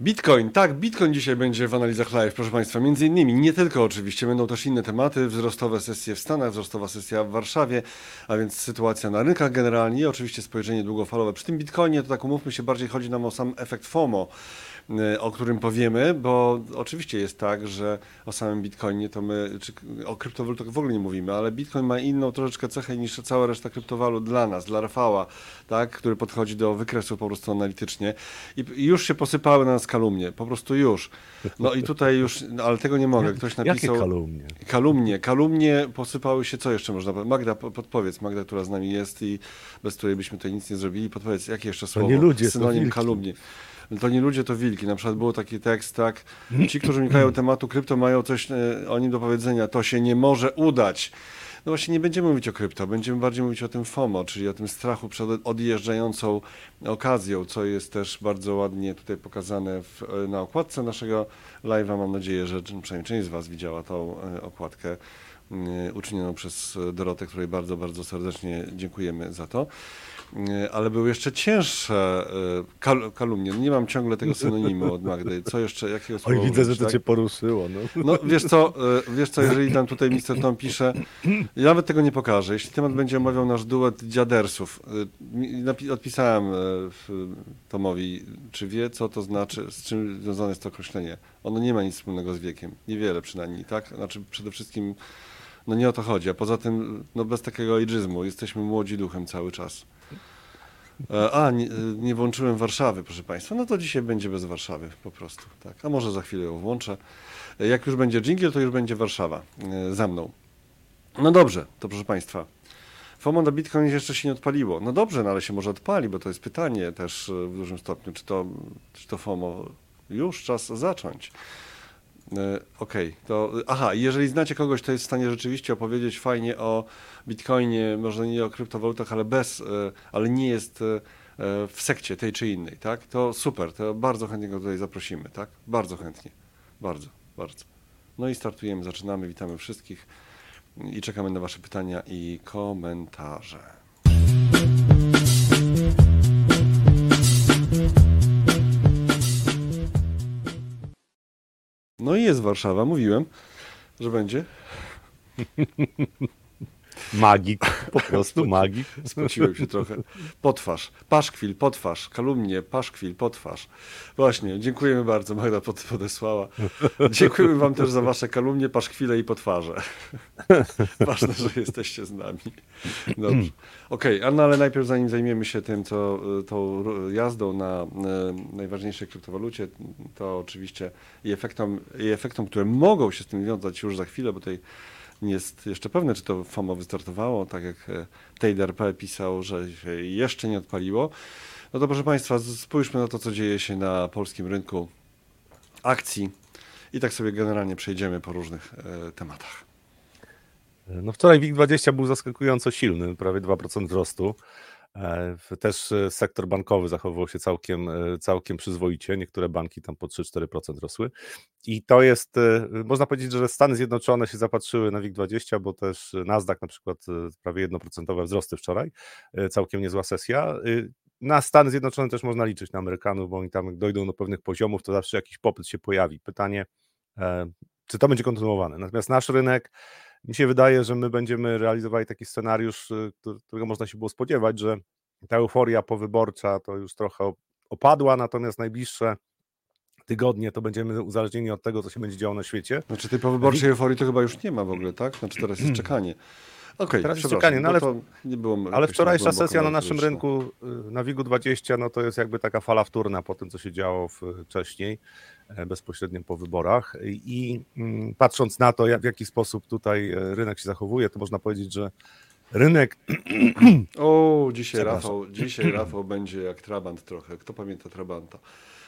Bitcoin, tak, Bitcoin dzisiaj będzie w analizach live, proszę Państwa. Między innymi, nie tylko oczywiście, będą też inne tematy, wzrostowe sesje w Stanach, wzrostowa sesja w Warszawie, a więc sytuacja na rynkach generalnie i oczywiście spojrzenie długofalowe. Przy tym Bitcoinie, to tak umówmy się, bardziej chodzi nam o sam efekt FOMO, y, o którym powiemy, bo oczywiście jest tak, że o samym Bitcoinie to my, czy o kryptowalutach w ogóle nie mówimy, ale Bitcoin ma inną troszeczkę cechę niż cała reszta kryptowalut dla nas, dla Rafała, tak, który podchodzi do wykresu po prostu analitycznie i już się posypały na nas kalumnie, po prostu już. No i tutaj już, no, ale tego nie mogę, ktoś Jakie napisał... kalumnie? Kalumnie, kalumnie posypały się, co jeszcze można? Magda, po- podpowiedz, Magda, która z nami jest i bez której byśmy tutaj nic nie zrobili, podpowiedz, jakie jeszcze słowo? nie ludzie, to Synonim kalumnie. To nie ludzie, to wilki. Na przykład był taki tekst, tak, ci, którzy unikają tematu krypto, mają coś e, o nim do powiedzenia, to się nie może udać. No właśnie nie będziemy mówić o krypto, będziemy bardziej mówić o tym FOMO, czyli o tym strachu przed odjeżdżającą okazją, co jest też bardzo ładnie tutaj pokazane w, na okładce naszego live'a. Mam nadzieję, że przynajmniej część z Was widziała tą e, okładkę e, uczynioną przez Dorotę, której bardzo, bardzo serdecznie dziękujemy za to. E, Ale były jeszcze cięższe e, kal kalumnie. Nie mam ciągle tego synonimu od Magdy. Co jeszcze, jakiego słowa Oj, widzę, że to tak? cię poruszyło. No. No wiesz co, e, wiesz co, jeżeli tam tutaj Mister Tom pisze, ja nawet tego nie pokażę. Jeśli temat będzie omawiał nasz duet dziadersów, odpisałem Tomowi, czy wie, co to znaczy, z czym związane jest to określenie. Ono nie ma nic wspólnego z wiekiem, niewiele przynajmniej, tak? Znaczy przede wszystkim, no nie o to chodzi, a poza tym, no bez takiego ageizmu, jesteśmy młodzi duchem cały czas. E, A, nie, nie włączyłem Warszawy, proszę Państwa. No to dzisiaj będzie bez Warszawy po prostu. Tak. A może za chwilę ją włączę. E, Jak już będzie dżingiel, to już będzie Warszawa e, za mną. No dobrze, to proszę Państwa. FOMO na Bitcoin jeszcze się nie odpaliło. No dobrze, no ale się może odpali, bo to jest pytanie też w dużym stopniu, czy to, czy to FOMO już czas zacząć. E, Okej, to aha, jeżeli znacie kogoś, kto jest w stanie rzeczywiście opowiedzieć fajnie o Bitcoinie, może nie o kryptowalutach, ale bez, e, ale nie jest e, w sekcie tej czy innej, tak? To super, to bardzo chętnie go tutaj zaprosimy, tak? Bardzo chętnie. Bardzo, bardzo. No i startujemy, zaczynamy, witamy wszystkich i czekamy na wasze pytania i komentarze. No i jest Warszawa, mówiłem, że będzie. Magik, po prostu magik. Spociłem się trochę. Potwarz, paszkwil, potwarz, kalumnie, paszkwil, potwarz. Właśnie, dziękujemy bardzo, Magda pod, podesłała. Dziękujemy wam też za wasze kalumnie, paszkwile i potwarze. Ważne, że jesteście z nami. Dobrze. Okej, no ale najpierw zanim zajmiemy się tym, co y, tą jazdą na y, najważniejszej kryptowalucie, to oczywiście i efektom, i efektom, które mogą się z tym wiązać już za chwilę, bo tutaj nie jest jeszcze pewne, czy to FOMO wystartowało, tak jak e, TadeRP pisał, że się jeszcze nie odpaliło. No to proszę Państwa, spójrzmy na to, co dzieje się na polskim rynku akcji i tak sobie generalnie przejdziemy po różnych e, tematach. No wczoraj WIG20 był zaskakująco silny, prawie 2% wzrostu. E, Też e, sektor bankowy zachowywał się całkiem, e, całkiem przyzwoicie. Niektóre banki tam po 3-4% rosły. I to jest, można powiedzieć, że Stany Zjednoczone się zapatrzyły na WIG20, bo też Nasdaq na przykład prawie 1% wzrosty wczoraj. Całkiem niezła sesja. Na Stany Zjednoczone też można liczyć na Amerykanów, bo oni tam jak dojdą do pewnych poziomów, to zawsze jakiś popyt się pojawi. Pytanie, czy to będzie kontynuowane. Natomiast nasz rynek mi się wydaje, że my będziemy realizowali taki scenariusz, y, któ- którego można się było spodziewać, że ta euforia powyborcza to już trochę op- opadła, natomiast najbliższe tygodnie to będziemy uzależnieni od tego, co się będzie działo na świecie. Znaczy tej powyborczej euforii to chyba już nie ma w ogóle, tak? Znaczy teraz jest czekanie. Okej, Teraz jest czekanie, no ale- to nie było Ale tak wczorajsza sesja na naszym rynku y, na WIG-20 no to jest jakby taka fala wtórna po tym, co się działo w, wcześniej, bezpośrednio po wyborach. I mm, patrząc na to, w jaki sposób tutaj e, rynek się zachowuje, to można powiedzieć, że rynek O, dzisiaj. Rafał, dzisiaj Rafał będzie jak Trabant trochę. Kto pamięta Trabanta?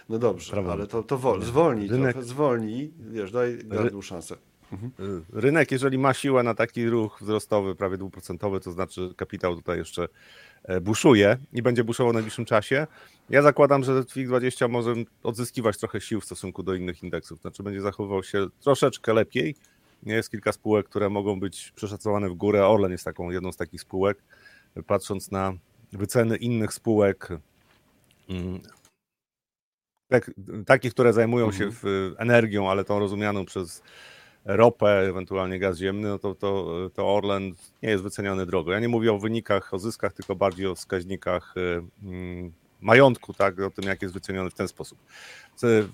No dobrze, Trabant. ale to, to wol, zwolnij Rynek- trochę, zwolnij, wiesz, daj gardłu szansę. Y, Rynek, jeżeli ma siłę na taki ruch wzrostowy, prawie dwuprocentowy, to znaczy kapitał tutaj jeszcze e, buszuje i będzie buszował w najbliższym czasie. Ja zakładam, że WIG20 może odzyskiwać trochę sił w stosunku do innych indeksów, znaczy będzie zachowywał się troszeczkę lepiej. Jest kilka spółek, które mogą być przeszacowane w górę. Orlen jest taką jedną z takich spółek. Patrząc na wyceny innych spółek, mm, tak, takich, które zajmują się Mhm. energią, ale tą rozumianą przez ropę, ewentualnie gaz ziemny, no to, to, to Orlen nie jest wyceniany drogo. Ja nie mówię o wynikach, o zyskach, tylko bardziej o wskaźnikach y, mm, majątku, tak, o tym, jak jest wyceniony w ten sposób.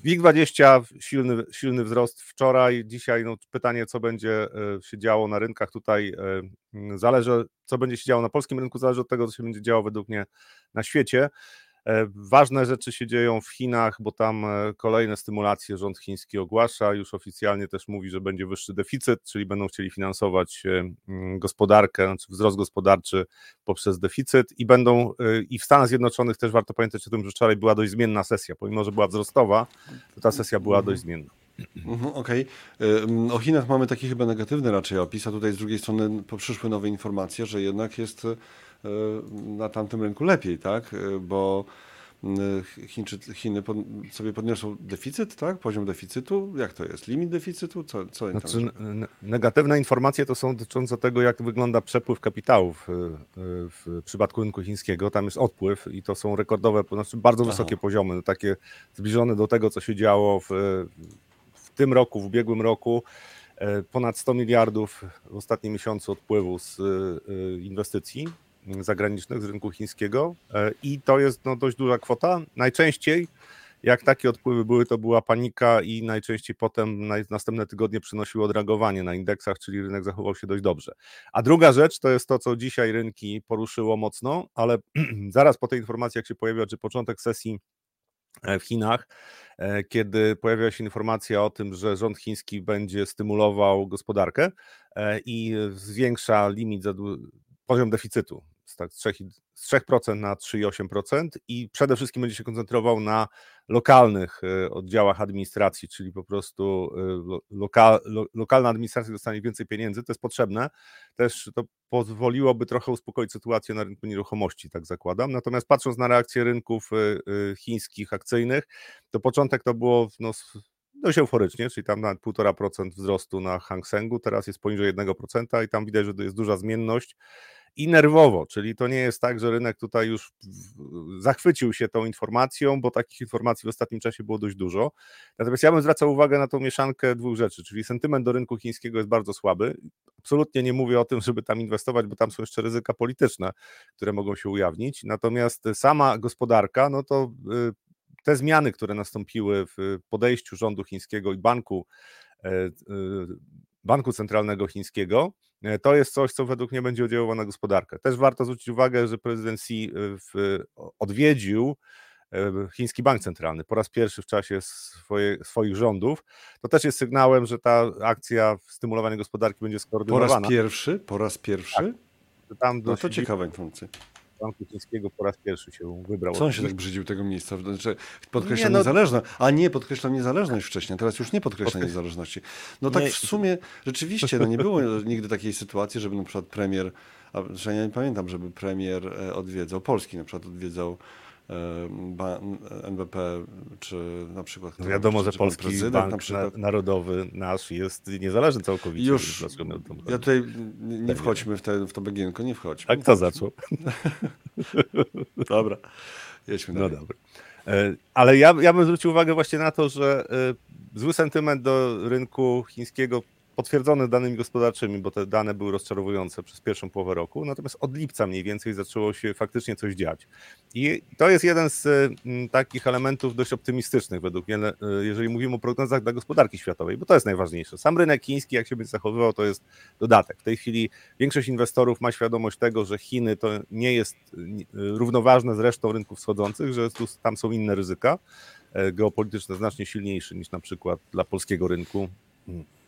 WIG20, silny, silny wzrost wczoraj, dzisiaj no, pytanie, co będzie y, się działo na rynkach tutaj y, zależy, co będzie się działo na polskim rynku, zależy od tego, co się będzie działo według mnie na świecie. E, ważne rzeczy się dzieją w Chinach, bo tam e, kolejne stymulacje rząd chiński ogłasza. Już oficjalnie też mówi, że będzie wyższy deficyt, czyli będą chcieli finansować e, mm, gospodarkę, znaczy wzrost gospodarczy poprzez deficyt i będą i w Stanach Zjednoczonych też warto pamiętać o tym, że wczoraj była dość zmienna sesja. Pomimo, że była wzrostowa, to ta sesja była dość zmienna. Mhm, Okej. Ym, O Chinach mamy taki chyba negatywny raczej opis, a tutaj z drugiej strony przyszły nowe informacje, że jednak jest na tamtym rynku lepiej, tak? Y, Bo y, Chińczy, Chiny pod, sobie podniosą deficyt, tak? Poziom deficytu. Jak to jest? Limit deficytu? Co, co tam Znaczy, negatywne informacje to są dotyczące tego, jak wygląda przepływ kapitałów w przypadku rynku chińskiego. Tam jest odpływ i to są rekordowe, znaczy bardzo Aha. wysokie poziomy, no takie zbliżone do tego, co się działo w, w tym roku, w ubiegłym roku. E, Ponad 100 miliardów w ostatnim miesiącu odpływu z inwestycji zagranicznych z rynku chińskiego E, i to jest no, dość duża kwota. Najczęściej jak takie odpływy były, to była panika i najczęściej potem na, następne tygodnie przynosiły odreagowanie na indeksach, czyli rynek zachował się dość dobrze. A druga rzecz to jest to, co dzisiaj rynki poruszyło mocno, ale zaraz po tej informacji, jak się pojawiła, czy początek sesji e, w Chinach, e, kiedy pojawiła się informacja o tym, że rząd chiński będzie stymulował gospodarkę i zwiększa limit, poziom deficytu z, tak, z 3 i- z 3% na 3,8% i przede wszystkim będzie się koncentrował na lokalnych e, oddziałach administracji, czyli po prostu e, lo- loka, lo, lokalna administracja dostanie więcej pieniędzy, to jest potrzebne. Też to pozwoliłoby trochę uspokoić sytuację na rynku nieruchomości, tak zakładam. Natomiast patrząc na reakcję rynków e, chińskich akcyjnych, to początek to było no, dość euforycznie, czyli tam nawet 1,5% wzrostu na Hang Sengu, teraz jest poniżej 1% i tam widać, że jest duża zmienność i nerwowo, czyli to nie jest tak, że rynek tutaj już zachwycił się tą informacją, bo takich informacji w ostatnim czasie było dość dużo. Natomiast ja bym zwracał uwagę na tą mieszankę dwóch rzeczy, czyli sentyment do rynku chińskiego jest bardzo słaby. Absolutnie nie mówię o tym, żeby tam inwestować, bo tam są jeszcze ryzyka polityczne, które mogą się ujawnić. Natomiast sama gospodarka, no to y, te zmiany, które nastąpiły w podejściu rządu chińskiego i banku, e, y, banku centralnego chińskiego, e, to jest coś, co według mnie będzie oddziaływało na gospodarkę. Też warto zwrócić uwagę, że prezydent Xi w, odwiedził e, chiński bank centralny po raz pierwszy w czasie swoje, swoich rządów. To też jest sygnałem, że ta akcja stymulowania gospodarki będzie Po raz skoordynowana. pierwszy? Po raz pierwszy? Tam No to ciekawa informacja. Banku chińskiego po raz pierwszy się wybrał. Co on się tak brzydził tego miejsca? Znaczy, podkreślam Nie, no- niezależność. A nie, podkreślam niezależność wcześniej, teraz już nie podkreśla Podkreś- niezależności. No tak Nie. w sumie rzeczywiście, no nie było nigdy takiej sytuacji, żeby na przykład premier, a że ja nie pamiętam, żeby premier e, odwiedzał, Polski na przykład odwiedzał NBP, czy na przykład... No wiadomo, czy, że czy Polski Bank na przykład. Na, Narodowy nasz jest niezależny całkowicie. Już, to ja tutaj nie, nie wchodźmy w, te, w to bagienko, nie wchodźmy. A kto zaczął? Dobra, jedźmy No dalej. dobra. E, Ale ja, ja bym zwrócił uwagę właśnie na to, że e, zły sentyment do rynku chińskiego potwierdzony danymi gospodarczymi, bo te dane były rozczarowujące przez pierwszą połowę roku, natomiast od lipca mniej więcej zaczęło się faktycznie coś dziać. I to jest jeden z e, m, takich elementów dość optymistycznych według mnie, e, jeżeli mówimy o prognozach dla gospodarki światowej, bo to jest najważniejsze. Sam rynek chiński, jak się będzie zachowywał, to jest dodatek. W tej chwili większość inwestorów ma świadomość tego, że Chiny to nie jest e, równoważne z resztą rynków wschodzących, że tu, tam są inne ryzyka e, geopolityczne znacznie silniejsze niż na przykład dla polskiego rynku mm, mm,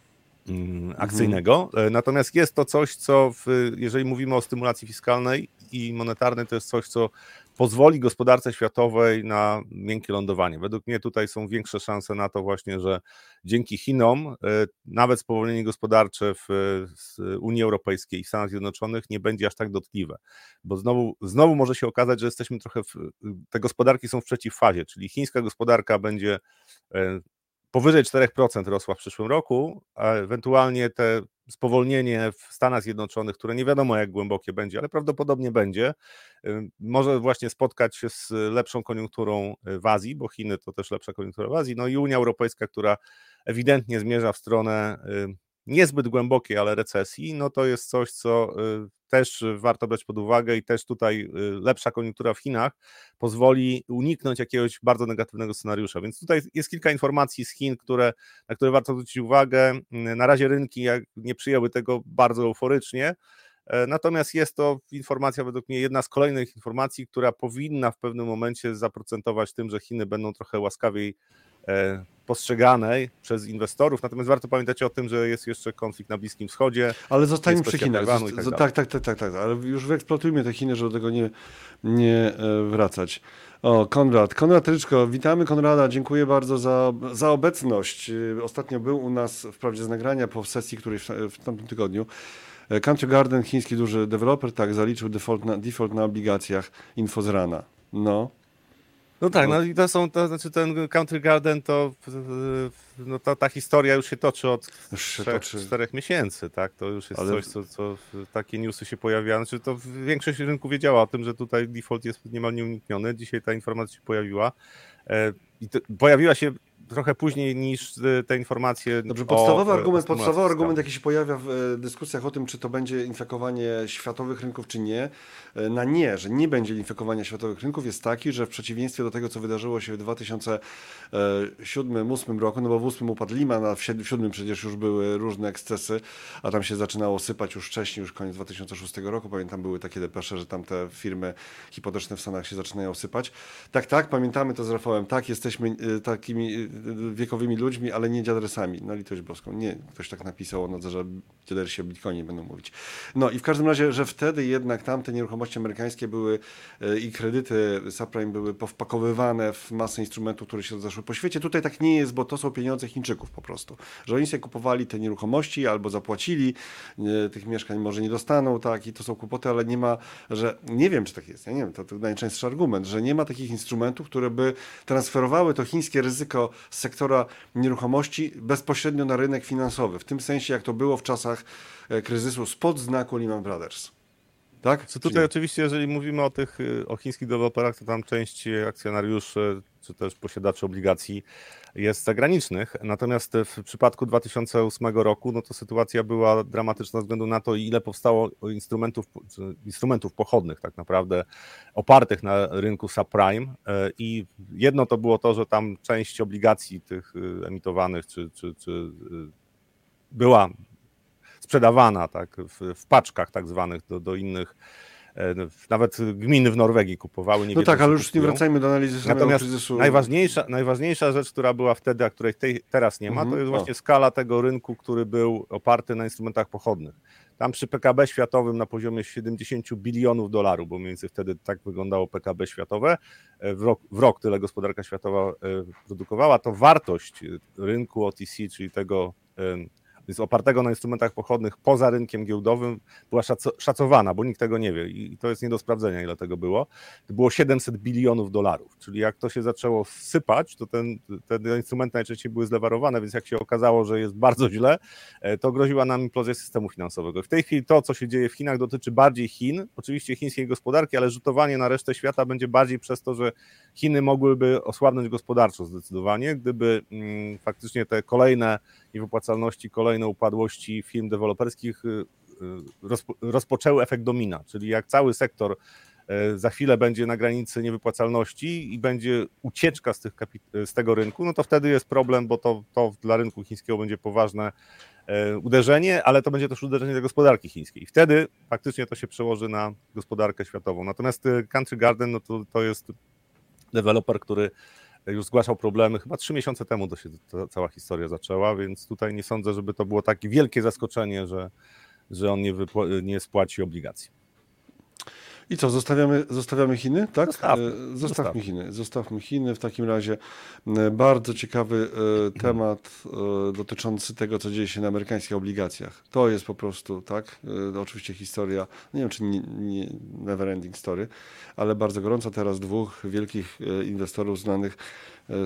akcyjnego. E, Natomiast jest to coś, co w, jeżeli mówimy o stymulacji fiskalnej i monetarnej, to jest coś, co pozwoli gospodarce światowej na miękkie lądowanie. Według mnie tutaj są większe szanse na to właśnie, że dzięki Chinom e, nawet spowolnienie gospodarcze w Unii Europejskiej i w Stanach Zjednoczonych nie będzie aż tak dotkliwe, bo znowu, znowu może się okazać, że jesteśmy trochę, w, te gospodarki są w przeciwfazie, czyli chińska gospodarka będzie e, powyżej 4% rosła w przyszłym roku, a ewentualnie te spowolnienie w Stanach Zjednoczonych, które nie wiadomo jak głębokie będzie, ale prawdopodobnie będzie, może właśnie spotkać się z lepszą koniunkturą w Azji, bo Chiny to też lepsza koniunktura w Azji, no i Unia Europejska, która ewidentnie zmierza w stronę niezbyt głębokiej, ale recesji, no to jest coś, co y, też warto brać pod uwagę i też tutaj y, lepsza koniunktura w Chinach pozwoli uniknąć jakiegoś bardzo negatywnego scenariusza. Więc tutaj jest kilka informacji z Chin, które, na które warto zwrócić uwagę. Na razie rynki nie przyjęły tego bardzo euforycznie. E, natomiast jest to informacja, według mnie, jedna z kolejnych informacji, która powinna w pewnym momencie zaprocentować tym, że Chiny będą trochę łaskawiej E, postrzeganej przez inwestorów. Natomiast warto pamiętać o tym, że jest jeszcze konflikt na Bliskim Wschodzie. Ale zostańmy przy Chinach. Tak, tak, tak, tak, tak, tak, ale już wyeksploatujmy te Chiny, żeby do tego nie, nie e, wracać. O, Konrad. Konrad Ryczko, witamy Konrada, dziękuję bardzo za, za obecność. E, ostatnio był u nas, wprawdzie z nagrania po sesji, której w, w tamtym tygodniu. Country Garden, chiński duży deweloper, tak, zaliczył default na, default na obligacjach info z rana. No, no tak, no i to są, to znaczy ten Country Garden to, no to ta historia już się toczy od czterech miesięcy, tak? To już jest Ale... coś, co, co takie newsy się pojawiają. Znaczy to większość rynku wiedziała o tym, że tutaj default jest niemal nieunikniony. Dzisiaj ta informacja się pojawiła. E, I to, pojawiła się trochę później niż y, te informacje. Dobrze, podstawowy o, argument, podstawowy argument, jaki się pojawia w e, dyskusjach o tym, czy to będzie infekowanie światowych rynków, czy nie, e, na nie, że nie będzie światowych rynków, jest taki, że w przeciwieństwie do tego, co wydarzyło się w 2007-2008 roku, no bo w 2008 upadł Lehman, a w 2007 przecież już były różne ekscesy, a tam się zaczynało sypać już wcześniej, już koniec 2006 roku. Pamiętam, były takie depesze, że tam te firmy hipoteczne w Stanach się zaczynają sypać. Tak, tak, pamiętamy to z Rafałem. Tak, jesteśmy e, takimi wiekowymi ludźmi, ale nie dziadersami. No litość boską. Nie, ktoś tak napisał o nodze, że dziadersi o Bitcoinie będą mówić. No i w każdym razie, że wtedy jednak tamte nieruchomości amerykańskie były e, i kredyty subprime były powpakowywane w masę instrumentów, które się zaszły po świecie. Tutaj tak nie jest, bo to są pieniądze Chińczyków po prostu. Że oni sobie kupowali te nieruchomości albo zapłacili, tych mieszkań może nie dostaną, tak, i to są kłopoty, ale nie ma, że nie wiem, czy tak jest, ja nie wiem, to, to najczęstszy argument, że nie ma takich instrumentów, które by transferowały to chińskie ryzyko z sektora nieruchomości bezpośrednio na rynek finansowy. W tym sensie, jak to było w czasach e, kryzysu spod znaku Lehman Brothers. Tak? Co tutaj oczywiście, jeżeli mówimy o tych y, o chińskich deweloperach, to tam część akcjonariuszy czy też posiadaczy obligacji jest zagranicznych. Natomiast w przypadku 2008 roku, no to sytuacja była dramatyczna ze względu na to, ile powstało instrumentów, instrumentów pochodnych tak naprawdę opartych na rynku subprime e, i jedno to było to, że tam część obligacji tych y, emitowanych czy, czy, czy y, była sprzedawana tak, w, w paczkach tak zwanych do, do innych E, nawet gminy w Norwegii kupowały. Nie no tak, ale już nie wracajmy do analizy Natomiast kryzysu. Najważniejsza, najważniejsza rzecz, która była wtedy, a której tej, teraz nie ma, mhm. to jest właśnie skala tego rynku, który był oparty na instrumentach pochodnych. Tam przy PKB światowym na poziomie 70 bilionów dolarów, bo mniej więcej wtedy tak wyglądało PKB światowe, e, w rok, w rok tyle gospodarka światowa e, produkowała, to wartość rynku OTC, czyli tego więc opartego na instrumentach pochodnych poza rynkiem giełdowym była szacowana, bo nikt tego nie wie i to jest nie do sprawdzenia, ile tego było. To było 700 bilionów dolarów, czyli jak to się zaczęło sypać, to ten, te instrumenty najczęściej były zlewarowane, więc jak się okazało, że jest bardzo źle, e, to groziła nam implozja systemu finansowego. W tej chwili to, co się dzieje w Chinach, dotyczy bardziej Chin, oczywiście chińskiej gospodarki, ale rzutowanie na resztę świata będzie bardziej przez to, że Chiny mogłyby osłabnąć gospodarczo zdecydowanie, gdyby mm, faktycznie te kolejne niewypłacalności, kolejne upadłości firm deweloperskich y, y, rozpoczęły efekt domina, czyli jak cały sektor y, za chwilę będzie na granicy niewypłacalności i będzie ucieczka z, z tego rynku, no to wtedy jest problem, bo to, to dla rynku chińskiego będzie poważne uderzenie, ale to będzie też uderzenie dla gospodarki chińskiej. I wtedy faktycznie to się przełoży na gospodarkę światową. Natomiast Country Garden no to, to jest deweloper, który już zgłaszał problemy. Chyba trzy miesiące temu to się ta cała historia zaczęła, więc tutaj nie sądzę, żeby to było takie wielkie zaskoczenie, że, że on nie, nie spłaci obligacji. I co, zostawiamy, zostawiamy Chiny, tak? Zostawmy, e, zostawmy Chiny. Zostawmy Chiny. W takim razie e, bardzo ciekawy e, temat dotyczący tego, co dzieje się na amerykańskich obligacjach. To jest po prostu, tak? Oczywiście historia, nie wiem, czy nie, nie never ending story, ale bardzo gorąca teraz dwóch wielkich inwestorów znanych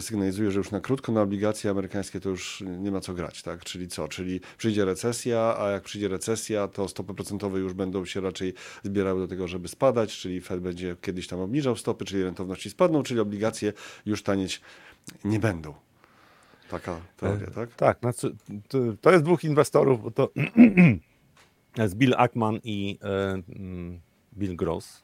sygnalizuje, że już na krótko na obligacje amerykańskie to już nie ma co grać, tak? Czyli co? Czyli przyjdzie recesja, a jak przyjdzie recesja, to stopy procentowe już będą się raczej zbierały do tego, żeby spadać, czyli Fed będzie kiedyś tam obniżał stopy, czyli rentowności spadną, czyli obligacje już tanieć nie będą. Taka teoria, E, tak? Tak, znaczy, to, jest dwóch inwestorów, bo to jest Bill Ackman i e, mm, Bill Gross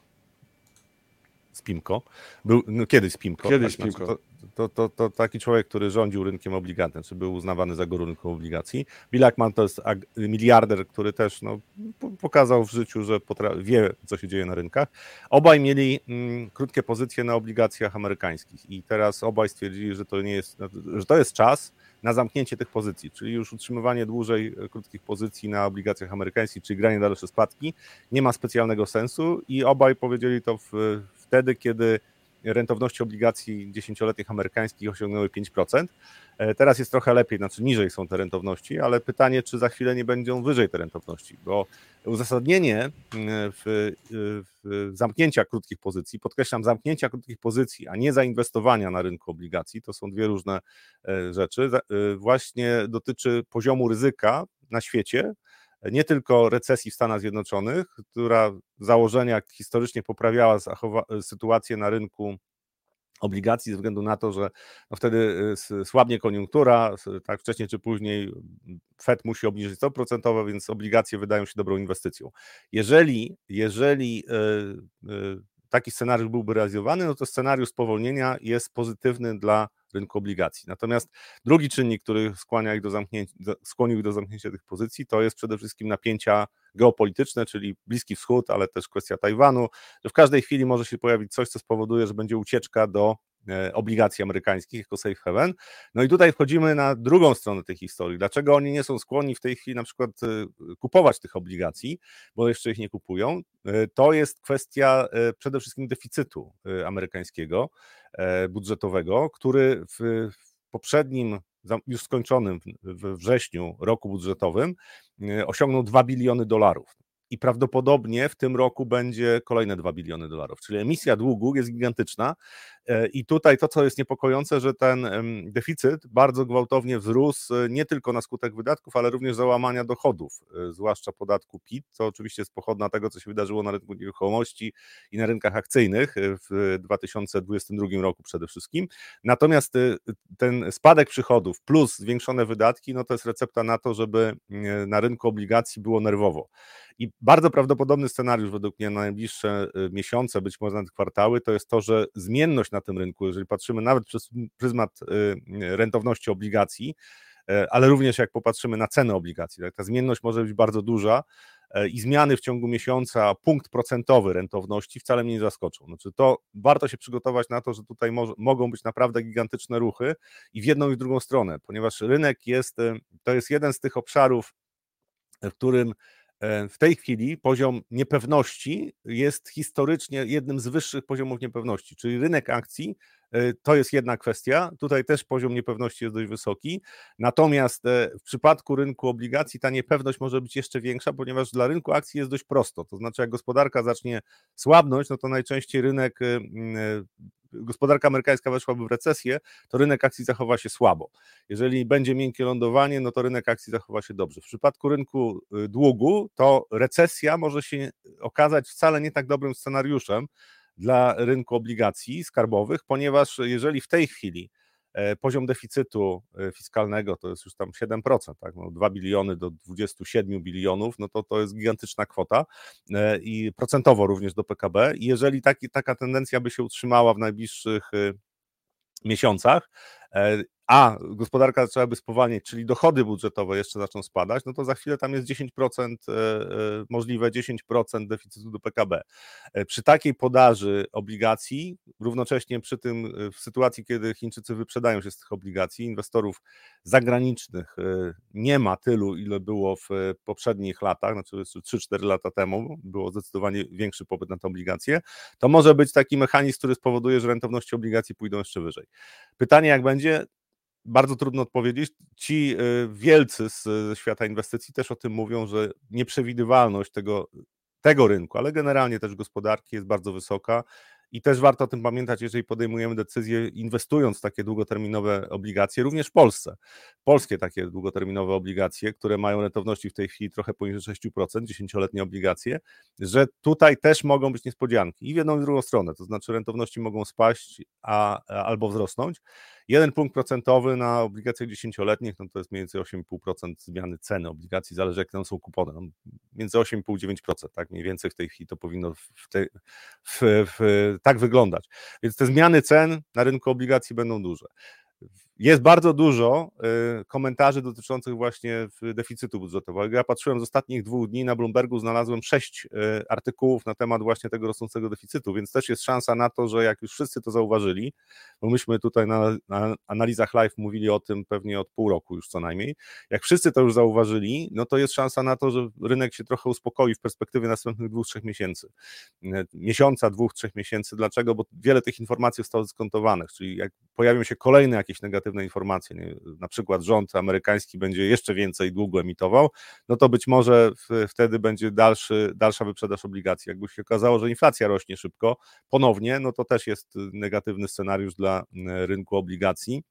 z Pimco. Był, no, kiedyś z Pimco. Kiedyś tak, Pimco. Znaczy, to, to, to, to taki człowiek, który rządził rynkiem obligacji, czy był uznawany za guru rynku obligacji. Bill Ackman to jest miliarder, który też no, po- pokazał w życiu, że wie, co się dzieje na rynkach. Obaj mieli mm, krótkie pozycje na obligacjach amerykańskich i teraz obaj stwierdzili, że to nie jest, że to jest czas na zamknięcie tych pozycji, czyli już utrzymywanie dłużej e, krótkich pozycji na obligacjach amerykańskich, czyli granie dalsze spadki, nie ma specjalnego sensu i obaj powiedzieli to w, wtedy, kiedy rentowności obligacji dziesięcioletnich amerykańskich osiągnęły 5%. E, Teraz jest trochę lepiej, znaczy niżej są te rentowności, ale pytanie, czy za chwilę nie będą wyżej te rentowności, bo uzasadnienie mm, w, w zamknięcia krótkich pozycji, podkreślam, zamknięcia krótkich pozycji, a nie zainwestowania na rynku obligacji, to są dwie różne e, rzeczy, e, właśnie dotyczy poziomu ryzyka na świecie, nie tylko recesji w Stanach Zjednoczonych, która w założeniach historycznie poprawiała sytuację na rynku obligacji ze względu na to, że no wtedy y, słabnie koniunktura, tak wcześniej czy później Fed musi obniżyć stopy procentowe, więc obligacje wydają się dobrą inwestycją. Jeżeli, jeżeli y, y, taki scenariusz byłby realizowany, no to scenariusz spowolnienia jest pozytywny dla rynku obligacji. Natomiast drugi czynnik, który skłania ich do zamknięcia, skłonił ich do zamknięcia tych pozycji, to jest przede wszystkim napięcia geopolityczne, czyli Bliski Wschód, ale też kwestia Tajwanu, że w każdej chwili może się pojawić coś, co spowoduje, że będzie ucieczka do obligacji amerykańskich jako safe haven. No i tutaj wchodzimy na drugą stronę tej historii. Dlaczego oni nie są skłonni w tej chwili na przykład e, kupować tych obligacji, bo jeszcze ich nie kupują? E, To jest kwestia e, przede wszystkim deficytu e, amerykańskiego, e, budżetowego, który w poprzednim, już skończonym we wrześniu roku budżetowym e, osiągnął 2 biliony dolarów. I prawdopodobnie w tym roku będzie kolejne 2 biliony dolarów. Czyli emisja długu jest gigantyczna. E, I tutaj to, co jest niepokojące, że ten deficyt bardzo gwałtownie wzrósł e, nie tylko na skutek wydatków, ale również załamania dochodów, e, zwłaszcza podatku PIT, co oczywiście jest pochodna tego, co się wydarzyło na rynku nieruchomości i na rynkach akcyjnych w 2022 roku przede wszystkim. Natomiast ten spadek przychodów plus zwiększone wydatki, no to jest recepta na to, żeby na rynku obligacji było nerwowo. I bardzo prawdopodobny scenariusz według mnie na najbliższe miesiące, być może nawet kwartały, to jest to, że zmienność na tym rynku, jeżeli patrzymy nawet przez pryzmat y, y, rentowności obligacji, e, ale również jak popatrzymy na cenę obligacji, tak, ta zmienność może być bardzo duża e, i zmiany w ciągu miesiąca, punkt procentowy rentowności wcale mnie nie zaskoczą. Znaczy to warto się przygotować na to, że tutaj mo- mogą być naprawdę gigantyczne ruchy i w jedną i w drugą stronę, ponieważ rynek jest, y, to jest jeden z tych obszarów, w którym w tej chwili poziom niepewności jest historycznie jednym z wyższych poziomów niepewności, czyli rynek akcji e, to jest jedna kwestia. Tutaj też poziom niepewności jest dość wysoki. Natomiast e, w przypadku rynku obligacji ta niepewność może być jeszcze większa, ponieważ dla rynku akcji jest dość prosto. To znaczy, jak gospodarka zacznie słabnąć, no to najczęściej rynek, e, e, gospodarka amerykańska weszłaby w recesję, to rynek akcji zachowa się słabo. Jeżeli będzie miękkie lądowanie, no to rynek akcji zachowa się dobrze. W przypadku rynku y, długu, to recesja może się okazać wcale nie tak dobrym scenariuszem dla rynku obligacji skarbowych, ponieważ jeżeli w tej chwili poziom deficytu e, fiskalnego to jest już tam 7%, tak? no 2 biliony do 27 bilionów, no to to jest gigantyczna kwota e, i procentowo również do PKB. I jeżeli taki, taka tendencja by się utrzymała w najbliższych miesiącach, e, a gospodarka zaczęłaby spowalniać, czyli dochody budżetowe jeszcze zaczną spadać, no to za chwilę tam jest 10%, e, e, możliwe 10% deficytu do PKB. E, Przy takiej podaży obligacji, równocześnie przy tym w sytuacji, kiedy Chińczycy wyprzedają się z tych obligacji, inwestorów zagranicznych nie ma tylu, ile było w poprzednich latach, znaczy 3-4 lata temu, było zdecydowanie większy popyt na te obligacje, to może być taki mechanizm, który spowoduje, że rentowności obligacji pójdą jeszcze wyżej. Pytanie, jak będzie, bardzo trudno odpowiedzieć. Ci y, wielcy z, świata inwestycji też o tym mówią, że nieprzewidywalność tego, tego rynku, ale generalnie też gospodarki jest bardzo wysoka I też warto o tym pamiętać, jeżeli podejmujemy decyzję inwestując w takie długoterminowe obligacje, również w Polsce. Polskie takie długoterminowe obligacje, które mają rentowności w tej chwili trochę poniżej 6%, 10-letnie obligacje, że tutaj też mogą być niespodzianki i w jedną i w drugą stronę, to znaczy rentowności mogą spaść a, albo wzrosnąć. Jeden punkt procentowy na obligacjach dziesięcioletnich, no to jest mniej więcej 8,5% zmiany ceny obligacji, zależy jak tam są kupony, no między 8,5-9%, tak mniej więcej w tej chwili to powinno w te, w, w, tak wyglądać. Więc te zmiany cen na rynku obligacji będą duże. Jest bardzo dużo y, komentarzy dotyczących właśnie deficytu budżetowego. Ja patrzyłem z ostatnich dwóch dni na Bloombergu, znalazłem sześć y, artykułów na temat właśnie tego rosnącego deficytu, więc też jest szansa na to, że jak już wszyscy to zauważyli, bo myśmy tutaj na, na analizach live mówili o tym pewnie od pół roku już co najmniej, jak wszyscy to już zauważyli, no to jest szansa na to, że rynek się trochę uspokoi w perspektywie następnych dwóch, trzech miesięcy. Y, miesiąca, dwóch, trzech miesięcy. Dlaczego? Bo wiele tych informacji zostało skontowanych, czyli jak pojawią się kolejne jakieś negatywne negatywne informacje, nie, na przykład rząd amerykański będzie jeszcze więcej długu emitował, no to być może w, wtedy będzie dalszy, dalsza wyprzedaż obligacji. Jakby się okazało, że inflacja rośnie szybko ponownie, no to też jest negatywny scenariusz dla rynku obligacji.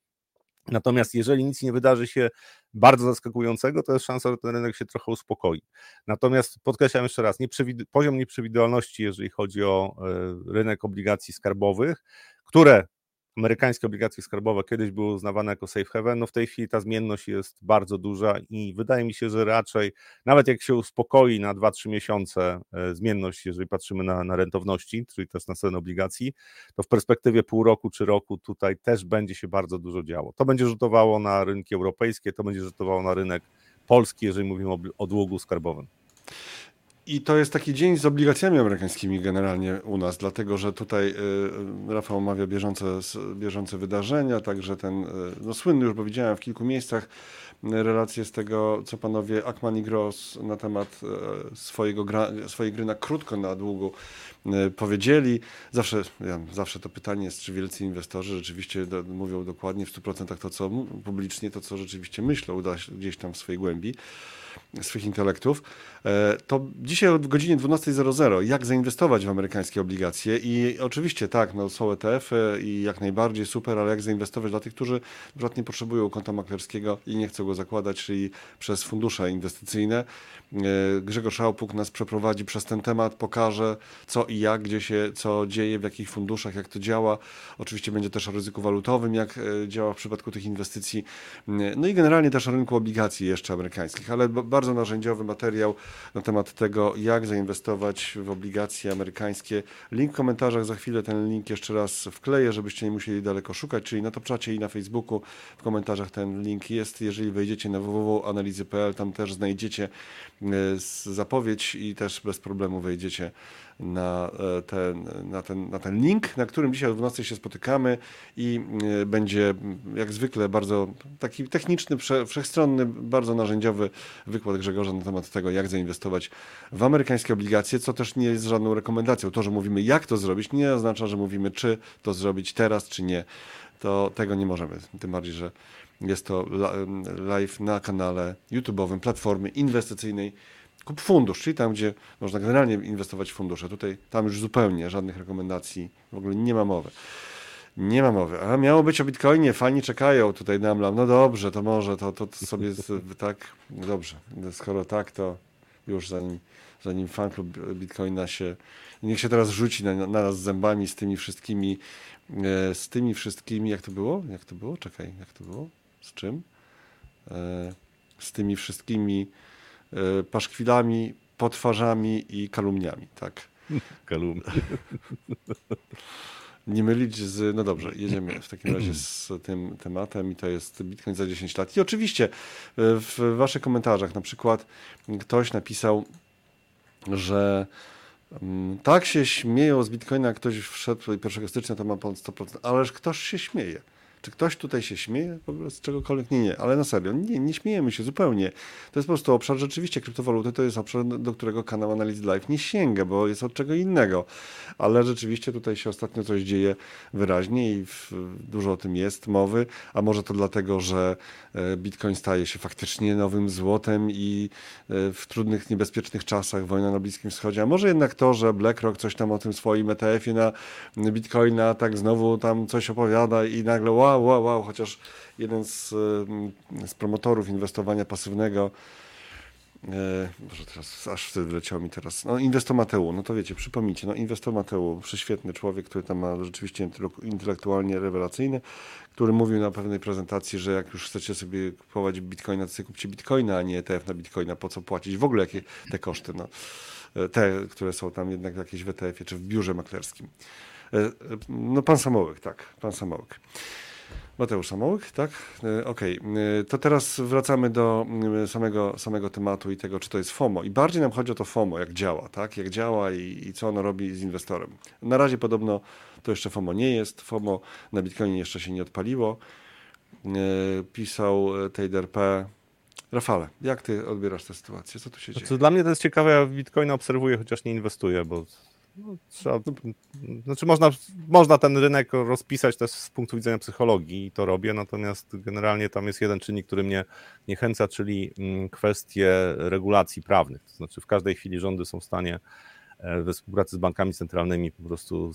Natomiast jeżeli nic nie wydarzy się bardzo zaskakującego, to jest szansa, że ten rynek się trochę uspokoi. Natomiast podkreślam jeszcze raz, nieprzewid- poziom nieprzewidywalności, jeżeli chodzi o y, rynek obligacji skarbowych, które amerykańskie obligacje skarbowe kiedyś były uznawane jako safe haven, no w tej chwili ta zmienność jest bardzo duża i wydaje mi się, że raczej nawet jak się uspokoi na 2-3 miesiące e, zmienność, jeżeli patrzymy na, na rentowności, czyli też na cenę obligacji, to w perspektywie pół roku czy roku tutaj też będzie się bardzo dużo działo. To będzie rzutowało na rynki europejskie, to będzie rzutowało na rynek polski, jeżeli mówimy o, o długu skarbowym. I to jest taki dzień z obligacjami amerykańskimi generalnie u nas, dlatego że tutaj y, Rafał omawia bieżące, bieżące wydarzenia, także ten y, no, słynny już, bo widziałem w kilku miejscach y, relacje z tego, co panowie Ackman i Gross na temat swojego gra, swojej gry na krótko, na długo powiedzieli. Zawsze, ja, zawsze to pytanie jest, czy wielcy inwestorzy rzeczywiście do, mówią dokładnie w 100% to, co publicznie, to, co rzeczywiście myślą gdzieś tam w swojej głębi swych intelektów. E, to dzisiaj o godzinie 12.00 jak zainwestować w amerykańskie obligacje i oczywiście tak, no, są ETF-y i jak najbardziej super, ale jak zainwestować dla tych, którzy na nie potrzebują konta maklerskiego i nie chcą go zakładać, czyli przez fundusze inwestycyjne. E, Grzegorz Szałpuk nas przeprowadzi przez ten temat, pokaże co i jak, gdzie się co dzieje, w jakich funduszach, jak to działa. Oczywiście będzie też o ryzyku walutowym, jak e, działa w przypadku tych inwestycji. No i generalnie też o rynku obligacji jeszcze amerykańskich, ale bardzo narzędziowy materiał na temat tego, jak zainwestować w obligacje amerykańskie. Link w komentarzach, za chwilę ten link jeszcze raz wkleję, żebyście nie musieli daleko szukać, czyli na Topczacie i na Facebooku w komentarzach ten link jest. Jeżeli wejdziecie na www.analizy.pl, tam też znajdziecie zapowiedź i też bez problemu wejdziecie na e, ten, na, ten, na ten link, na którym dzisiaj o 12 się spotykamy i e, będzie jak zwykle bardzo taki techniczny, wszechstronny, bardzo narzędziowy wykład Grzegorza na temat tego, jak zainwestować w amerykańskie obligacje, co też nie jest żadną rekomendacją. To, że mówimy jak to zrobić, nie oznacza, że mówimy czy to zrobić teraz, czy nie. To tego nie możemy. Tym bardziej, że jest to live na kanale YouTube'owym Platformy Inwestycyjnej kup fundusz, czyli tam, gdzie można generalnie inwestować w fundusze. Tutaj, tam już zupełnie żadnych rekomendacji, w ogóle nie ma mowy. Nie ma mowy. A miało być o Bitcoinie, fani czekają tutaj na mlam. No dobrze, to może, to, to, to sobie tak, dobrze. Skoro tak, to już zanim, zanim fan klub Bitcoina się, niech się teraz rzuci na, na nas zębami z tymi wszystkimi, e, z tymi wszystkimi, jak to było? Jak to było? Czekaj, jak to było? Z czym? E, z tymi wszystkimi E, paszkwilami, potwarzami i kalumniami, tak. Kalumnie. Nie mylić z. No dobrze, jedziemy w takim razie z tym tematem i to jest Bitcoin za 10 lat. I oczywiście e, w Waszych komentarzach na przykład ktoś napisał, że mm, tak się śmieją z Bitcoina, jak ktoś wszedł 1 stycznia, to ma ponad 100%, ależ ktoś się śmieje. Czy ktoś tutaj się śmieje w ogóle z czegokolwiek? Nie, nie, ale na serio, nie, nie śmiejemy się zupełnie. To jest po prostu obszar, rzeczywiście kryptowaluty to jest obszar, do którego kanał Analiz Live nie sięga, bo jest od czego innego. Ale rzeczywiście tutaj się ostatnio coś dzieje wyraźnie i w, dużo o tym jest mowy, a może to dlatego, że e, Bitcoin staje się faktycznie nowym złotem i e, w trudnych, niebezpiecznych czasach wojna na Bliskim Wschodzie, a może jednak to, że BlackRock coś tam o tym swoim ETF-ie na Bitcoina tak znowu tam coś opowiada i nagle wow, wow, wow, chociaż jeden z, z promotorów inwestowania pasywnego E, może teraz, aż wtedy wyleciało mi teraz. No, Inwestomateu, no to wiecie, przypomnijcie, no Inwestomateu, prześwietny człowiek, który tam ma rzeczywiście intelektualnie rewelacyjny, który mówił na pewnej prezentacji, że jak już chcecie sobie kupować bitcoina, to sobie kupcie bitcoina, a nie ETF na bitcoina, po co płacić, w ogóle jakie te koszty, no. E, te, które są tam jednak jakieś w ETF-ie czy w biurze maklerskim. E, no pan Samołek, tak, pan Samołek. Mateusz Samołek, tak? E, okej, okay. E, to teraz wracamy do mm, samego, samego tematu i tego, czy to jest FOMO. I bardziej nam chodzi o to FOMO, jak działa, tak? Jak działa i, i co ono robi z inwestorem. Na razie podobno to jeszcze FOMO nie jest. FOMO na Bitcoinie jeszcze się nie odpaliło. E, pisał Trader P. Rafale, jak ty odbierasz tę sytuację? Co tu się znaczy, dzieje? Dla mnie to jest ciekawe, ja Bitcoina obserwuję, chociaż nie inwestuję, bo no, znaczy można, można ten rynek rozpisać też z punktu widzenia psychologii i to robię, natomiast generalnie tam jest jeden czynnik, który mnie niechęca, czyli mm, kwestie regulacji prawnych. To znaczy w każdej chwili rządy są w stanie e, we współpracy z bankami centralnymi po prostu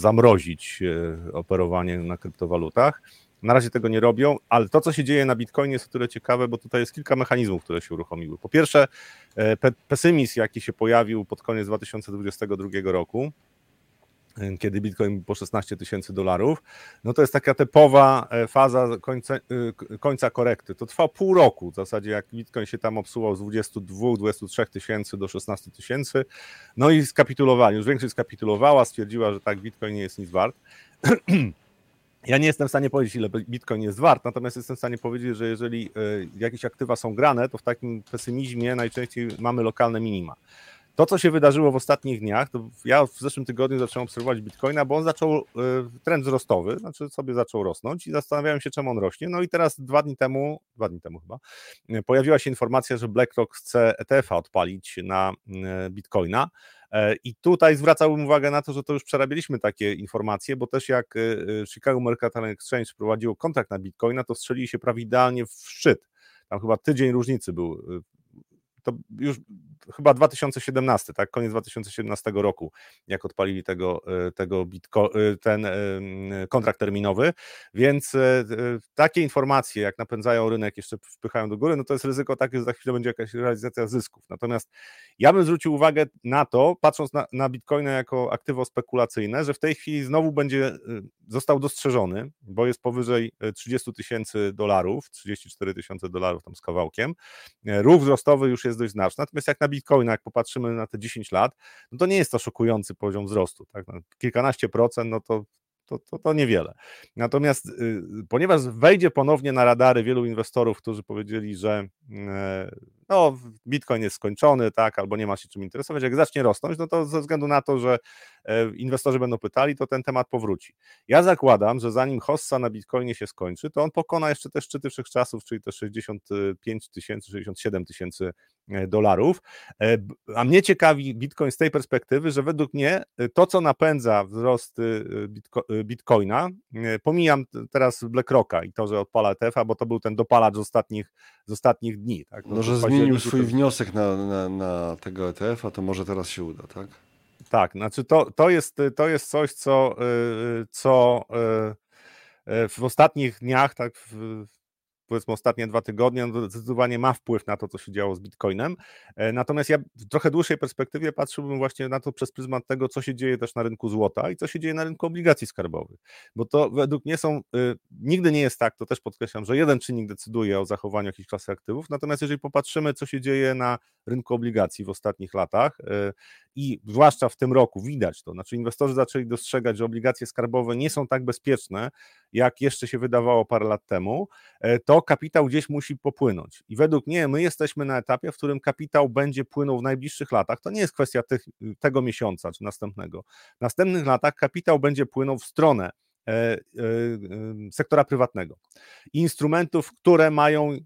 zamrozić e, operowanie na kryptowalutach na razie tego nie robią, ale to, co się dzieje na Bitcoinie jest o tyle ciekawe, bo tutaj jest kilka mechanizmów, które się uruchomiły. Po pierwsze, e, pe pesymizm, jaki się pojawił pod koniec 2022 roku, e, kiedy Bitcoin po 16 tysięcy dolarów, no to jest taka typowa e, faza końca, końca korekty. To trwa pół roku w zasadzie, jak Bitcoin się tam obsuwał z 22-23 tysięcy do 16 tysięcy, no i skapitulowali, już większość skapitulowała, stwierdziła, że tak, Bitcoin nie jest nic wart. Ja nie jestem w stanie powiedzieć, ile Bitcoin jest wart, natomiast jestem w stanie powiedzieć, że jeżeli e, jakieś aktywa są grane, to w takim pesymizmie najczęściej mamy lokalne minima. To, co się wydarzyło w ostatnich dniach, to ja w zeszłym tygodniu zacząłem obserwować Bitcoina, bo on zaczął e, trend wzrostowy, znaczy sobie zaczął rosnąć i zastanawiałem się, czemu on rośnie. No i teraz dwa dni temu, dwa dni temu chyba, e, pojawiła się informacja, że BlackRock chce ETF-a odpalić na Bitcoina. E, I tutaj zwracałbym uwagę na to, że to już przerabialiśmy takie informacje, bo też jak e, e, Chicago Mercantile Exchange prowadziło kontrakt na Bitcoina, to strzelili się prawie idealnie w szczyt. Tam chyba tydzień różnicy był. To już chyba 2017, tak, koniec 2017 roku, jak odpalili tego, e, tego bitco, e, ten e, kontrakt terminowy, więc takie informacje, jak napędzają rynek, jeszcze wpychają do góry, no to jest ryzyko takie, że za chwilę będzie jakaś realizacja zysków. Natomiast ja bym zwrócił uwagę na to, patrząc na, na Bitcoina jako aktywo spekulacyjne, że w tej chwili znowu będzie, został dostrzeżony, bo jest powyżej 30 tysięcy dolarów, 34 tysiące dolarów tam z kawałkiem. Ruch wzrostowy już jest dość znaczny, natomiast jak na Bitcoina, jak popatrzymy na te 10 lat, no to nie jest to szokujący poziom wzrostu. Tak? No, kilkanaście procent, no to to, to, to niewiele. Natomiast y, ponieważ wejdzie ponownie na radary wielu inwestorów, którzy powiedzieli, że e, no, Bitcoin jest skończony, tak, albo nie ma się czym interesować, jak zacznie rosnąć, no to ze względu na to, że e, inwestorzy będą pytali, to ten temat powróci. Ja zakładam, że zanim hossa na Bitcoinie się skończy, to on pokona jeszcze te szczyty wszechczasów, czyli te 65 tysięcy, 67 tysięcy e, dolarów. E, a mnie ciekawi Bitcoin z tej perspektywy, że według mnie to, co napędza wzrost Bitcoina, pomijam teraz BlackRocka i to, że odpala ETF-a, bo to był ten dopalacz z ostatnich, z ostatnich dni. Tak? No, że zmienił swój wniosek na, na, na tego ETF-a, to może teraz się uda, tak? Tak, znaczy to, to, jest, to jest coś, co, y, co y, y, w ostatnich dniach, tak, w, powiedzmy ostatnie dwa tygodnie, no zdecydowanie ma wpływ na to, co się działo z Bitcoinem. E, natomiast ja w trochę dłuższej perspektywie patrzyłbym właśnie na to przez pryzmat tego, co się dzieje też na rynku złota i co się dzieje na rynku obligacji skarbowych. Bo to według mnie są, y, nigdy nie jest tak, to też podkreślam, że jeden czynnik decyduje o zachowaniu jakiejś klasy aktywów, natomiast jeżeli popatrzymy, co się dzieje na rynku obligacji w ostatnich latach y, i zwłaszcza w tym roku widać to, znaczy inwestorzy zaczęli dostrzegać, że obligacje skarbowe nie są tak bezpieczne, jak jeszcze się wydawało parę lat temu, e, kapitał gdzieś musi popłynąć. I według mnie my jesteśmy na etapie, w którym kapitał będzie płynął w najbliższych latach. To nie jest kwestia tych, tego miesiąca czy następnego. W następnych latach kapitał będzie płynął w stronę sektora prywatnego. Instrumentów, które mają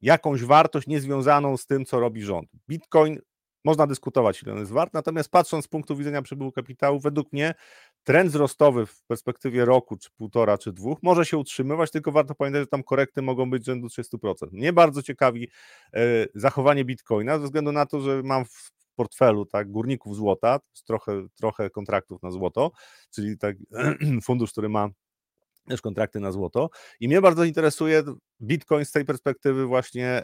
jakąś wartość niezwiązaną z tym, co robi rząd. Bitcoin można dyskutować, ile on jest wart, natomiast patrząc z punktu widzenia przepływu kapitału, według mnie trend wzrostowy w perspektywie roku, czy półtora, czy dwóch może się utrzymywać, tylko warto pamiętać, że tam korekty mogą być rzędu 30%. Mnie bardzo ciekawi e, zachowanie bitcoina, ze względu na to, że mam w portfelu tak, górników złota, trochę, trochę kontraktów na złoto, czyli tak, fundusz, który ma też kontrakty na złoto. I mnie bardzo interesuje Bitcoin z tej perspektywy właśnie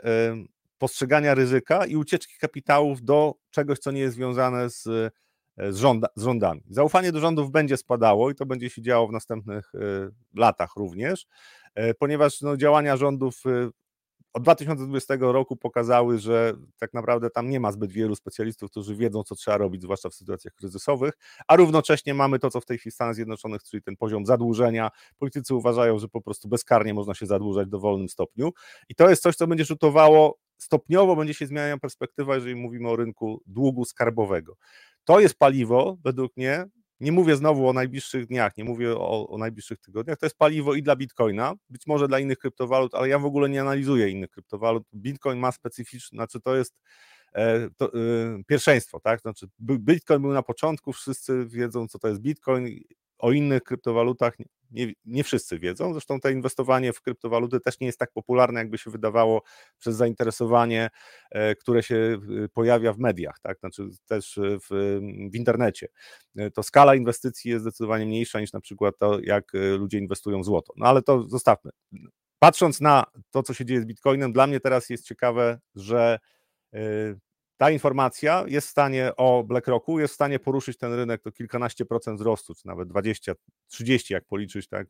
postrzegania ryzyka i ucieczki kapitałów do czegoś, co nie jest związane z, e, z, rząda, z rządami. Zaufanie do rządów będzie spadało i to będzie się działo w następnych e, latach również, e, ponieważ no, działania rządów od 2020 roku pokazały, że tak naprawdę tam nie ma zbyt wielu specjalistów, którzy wiedzą, co trzeba robić, zwłaszcza w sytuacjach kryzysowych, a równocześnie mamy to, co w tej chwili w Stanach Zjednoczonych, czyli ten poziom zadłużenia. Politycy uważają, że po prostu bezkarnie można się zadłużać w dowolnym stopniu i to jest coś, co będzie rzutowało stopniowo, będzie się zmieniała perspektywa, jeżeli mówimy o rynku długu skarbowego. To jest paliwo, według mnie, nie mówię znowu o najbliższych dniach, nie mówię o, o, najbliższych tygodniach. To jest paliwo i dla Bitcoina, być może dla innych kryptowalut, ale ja w ogóle nie analizuję innych kryptowalut. Bitcoin ma specyficzne, znaczy to jest e, to, y, pierwszeństwo, tak? Znaczy Bitcoin był na początku, wszyscy wiedzą, co to jest Bitcoin. O innych kryptowalutach nie, nie wszyscy wiedzą. Zresztą to inwestowanie w kryptowaluty też nie jest tak popularne, jakby się wydawało przez zainteresowanie, e, które się e, pojawia w mediach, tak? znaczy też w, w internecie. E, to skala inwestycji jest zdecydowanie mniejsza niż na przykład to, jak ludzie inwestują w złoto. No ale to zostawmy. Patrząc na to, co się dzieje z Bitcoinem, dla mnie teraz jest ciekawe, że ta informacja jest w stanie o BlackRocku, jest w stanie poruszyć ten rynek do kilkanaście procent wzrostu, czy nawet 20, 30, jak policzyć, tak,